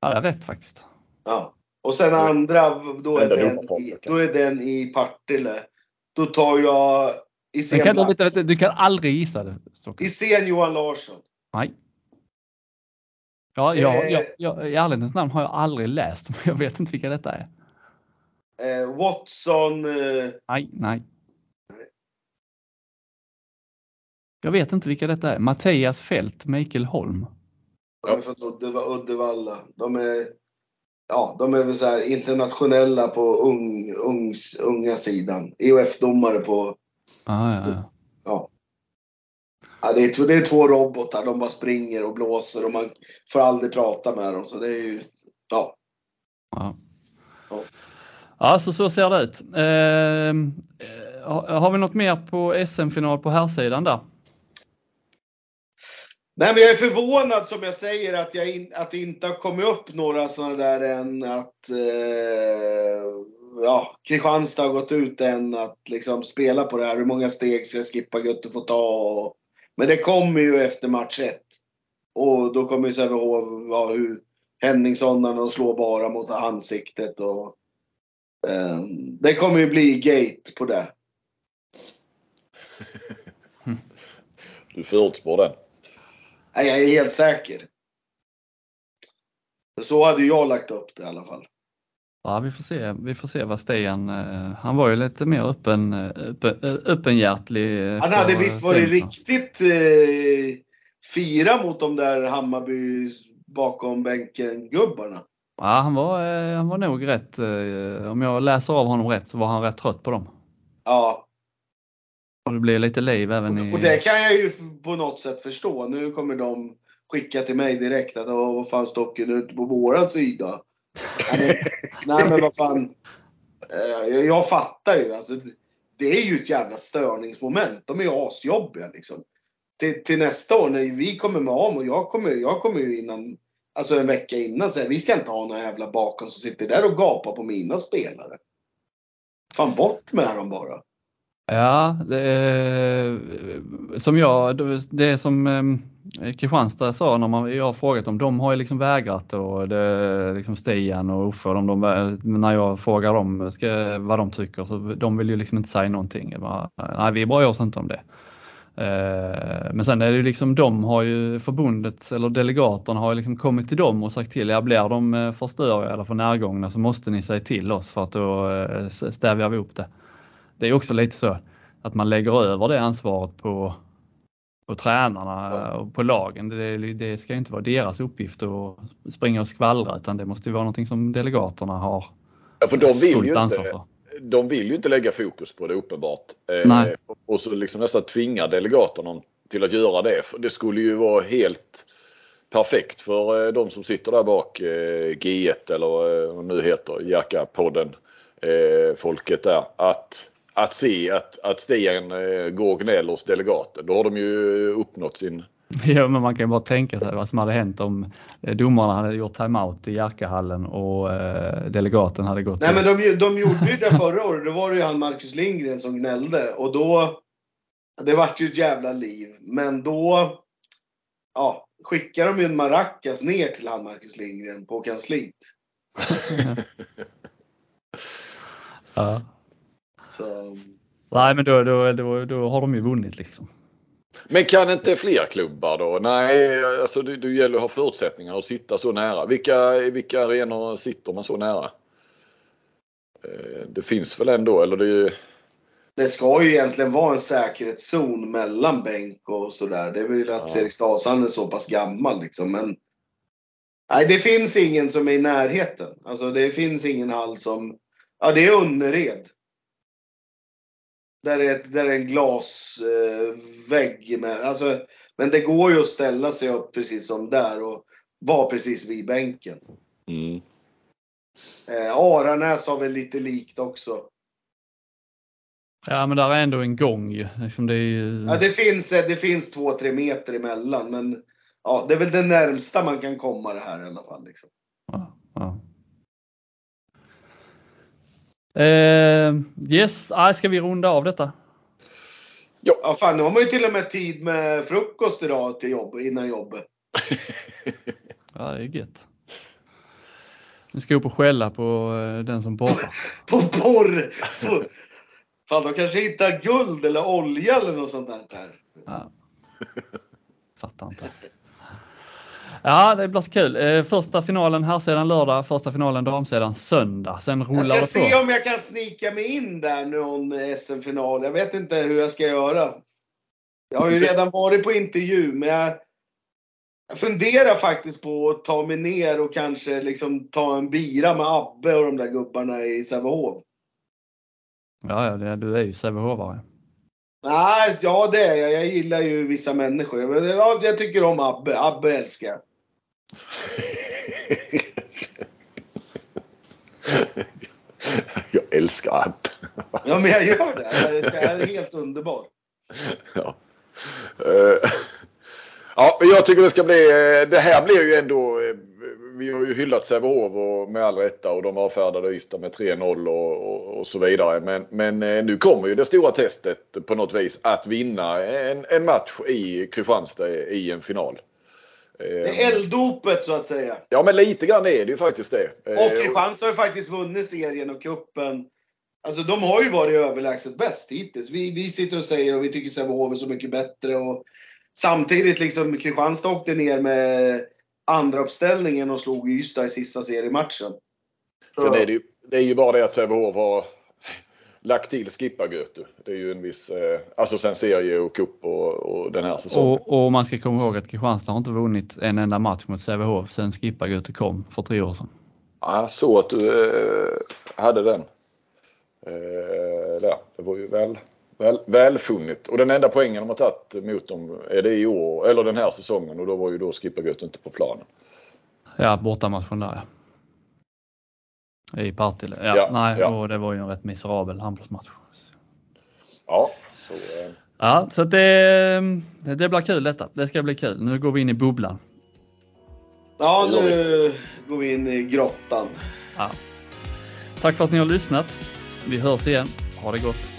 Ja, det är rätt faktiskt. Ja. Och sen andra, då är, den i, då är den i Partille. Då tar jag Du Isen, kan, vänta, vänta, du kan aldrig gissa det. Stockholm. Isen Johan Larsson. Nej. Ja, jag, Eh. jag, jag, I ärlighetens namn har jag aldrig läst, [LAUGHS] men jag vet inte vilka detta är. Eh, Watson, eh, Nej, nej. Jag vet inte vilka detta är. Mattias Fält, Mikael Holm. de är från Uddev- Uddevalla. De är, ja, de är väl så här internationella på ung, ungs, unga sidan. EOF-domare på, Ah, ja, ja. ja. ja det, är, två- det är två robotar, de bara springer och blåser och man får aldrig prata med dem. Så det är ju, ja. Ja. Ja. Ja, så, så ser det ut. Eh, har, har vi något mer på SM-final på här sidan där? Nej, men jag är förvånad som jag säger att, jag in, att det inte har kommit upp några sådana där än att eh, ja, Kristianstad har gått ut än att liksom spela på det här. Hur många steg ska Skippa Gutte få ta? Och, men det kommer ju efter match 1. Och då kommer ju Sävehof, ja, hur Henningsson när de slår bara mot ansiktet och eh, det kommer ju bli gate på det. [LAUGHS] Du förutspår den. Nej, jag är helt säker. Så hade jag lagt upp det i alla fall. Ja, vi får se. Vi får se vad Stian, eh, han var ju lite mer öppen, eh, öppen, eh, öppenhjärtlig. Han hade visst varit riktigt eh, fira mot de där Hammarby bakom bänken-gubbarna. Ja, han var, han var nog rätt, om jag läser av honom rätt så var han rätt trött på dem. Ja, Och det blir lite liv även i... och det kan jag ju på något sätt förstå. Nu kommer de skicka till mig direkt att "Åh, vad fan Stocken ute på våran sida. Nej men, [LAUGHS] nej, men vad fan. Eh, jag, jag fattar ju. Alltså, det är ju ett jävla störningsmoment. De är ju asjobbiga liksom. Till, till nästa år när vi kommer med Amo, jag kommer, jag kommer ju innan, alltså en vecka innan säga vi ska inte ha några jävla bakom som sitter där och gapar på mina spelare. Fan bort med dem bara. Ja, det, är- som jag, det som eh, Kristianstad sa när man, jag har frågat dem, de har ju liksom vägrat och det liksom Stian och Uffe, de, de, när jag frågar dem ska, vad de tycker så de vill ju liksom inte säga någonting. Bara, nej, vi bryr oss inte om det. Eh, men sen är det ju liksom, de har ju förbundet eller delegaterna har ju liksom kommit till dem och sagt till, ja blir de eh, för störiga eller för närgångna så måste ni säga till oss för att då stävjar vi upp det. Det är också lite så att man lägger över det ansvaret på, på tränarna och på lagen. Det, det ska inte vara deras uppgift att springa och skvallra utan det måste ju vara någonting som delegaterna har Ja, för de vill, fullt ansvar inte, för. de vill ju inte lägga fokus på det uppenbart. Eh, Nej. Och så liksom nästan tvinga delegaterna till att göra det. För det skulle ju vara helt perfekt för eh, de som sitter där bak, eh, G1 eller vad nu heter Jerka-podden, eh, folket där. Att, att se att, att Stian eh, går och gnäller hos delegaten. Då har de ju uppnått sin... [LAUGHS] Ja, men man kan ju bara tänka sig vad som hade hänt om eh, domarna hade gjort timeout i Jerkahallen och eh, delegaten hade gått Nej men de, de gjorde ju det förra året. Då var det ju han Marcus Lindgren som gnällde. Och då... Det vart ju ett jävla liv. Men då... Ja, skickar de ju en maracas ner till han Marcus Lindgren på kansliet. ja. [LAUGHS] Så... Nej men då, då, då, då har de ju vunnit liksom. Men kan inte fler klubbar då? Nej, alltså det, det gäller att ha förutsättningar att sitta så nära. Vilka, i vilka arenor sitter man så nära? Eh, Det finns väl ändå, eller det... Det ska ju egentligen vara en säkerhetszon mellan bänk och sådär. Det är väl att Ja. Eriksdalshallen är så pass gammal liksom. Men nej, det finns ingen som är i närheten. Alltså det finns ingen hall som... Ja, det är Önnered. Där är, där är en glasvägg. Eh, med, alltså, men det går ju att ställa sig upp precis som där och vara precis vid bänken. Mm. Eh, Aranäs har väl lite likt också. Ja men där är ändå en gång ju. Liksom det är ju... Ja, det finns, det finns två, tre meter emellan. Men ja, det är väl det närmsta man kan komma det här i alla fall. Liksom. Ja, ja. Eh, yes, ah, ska vi runda av detta? Ja, fan, nu har man ju till och med tid med frukost idag till jobb, innan jobbet. [LAUGHS] Ja, det är gött. Nu ska jag upp och skälla på eh, den som borrar. [LAUGHS] På borr! På- Fan, de kanske hittar guld eller olja eller något sånt där. Ja. Fattar inte. Ja, det blir så kul. Eh, första finalen här sedan lördag, första finalen damsidan söndag. Sen rullar Jag det ska på. se om jag kan snika mig in där någon SM-final. Jag vet inte hur jag ska göra. Jag har ju redan varit på intervju, men jag, jag funderar faktiskt på att ta mig ner och kanske liksom ta en bira med Abbe och de där gubbarna i Sävehof. Ja, ja, du är ju Sävehofare. Nej, ja det är jag. Jag gillar ju vissa människor. Jag, jag, tycker om Abbe. Abbe älskar jag. [LAUGHS] Jag älskar app. Ja, men jag gör det. Det är helt underbart. Ja. Eh, ja, jag tycker det ska bli, eh, det här blir ju ändå, eh, vi har ju hyllat Sävehof med all rätta och de avfärdade Ystad med 3-0 och, och, och så vidare. Men, men eh, nu kommer ju det stora testet på något vis att vinna en, en match i Kristianstad i en final. Det är elddopet så att säga. Ja men lite grann är det ju faktiskt det. Och Kristianstad har ju faktiskt vunnit serien och kuppen. Alltså de har ju varit överlägset bäst hittills. Vi, vi sitter och säger och vi tycker Sävehof är så mycket bättre. Och samtidigt liksom Kristianstad åkte ner med andra uppställningen och slog Ystad i sista seriematchen. Så, Sen är det, ju, det är ju bara det att Sävehof har lagt till Skippargötu. Det är ju en viss, eh, alltså sen serie och cup och, och den här säsongen. Och, och man ska komma ihåg att Kristianstad har inte vunnit en enda match mot Sävehof sen Skippargöte kom för tre år sedan. Ja, så att du eh, hade den. Eh, där. Det var ju väl, väl, välfunnit. Och den enda poängen de har tagit mot dem är det i år, eller den här säsongen och då var ju då Skippergötu inte på planen. Ja, bortamatchen där ja. I Partille. Ja, Ja, nej, ja. och det var ju en rätt miserabel handbollsmatch. Ja, så, eh, Ja, så det, det blir kul detta. Det ska bli kul. Nu går vi in i bubblan. ja, nu går vi in i grottan. Ja. Tack för att ni har lyssnat. Vi hörs igen. Ha det gott.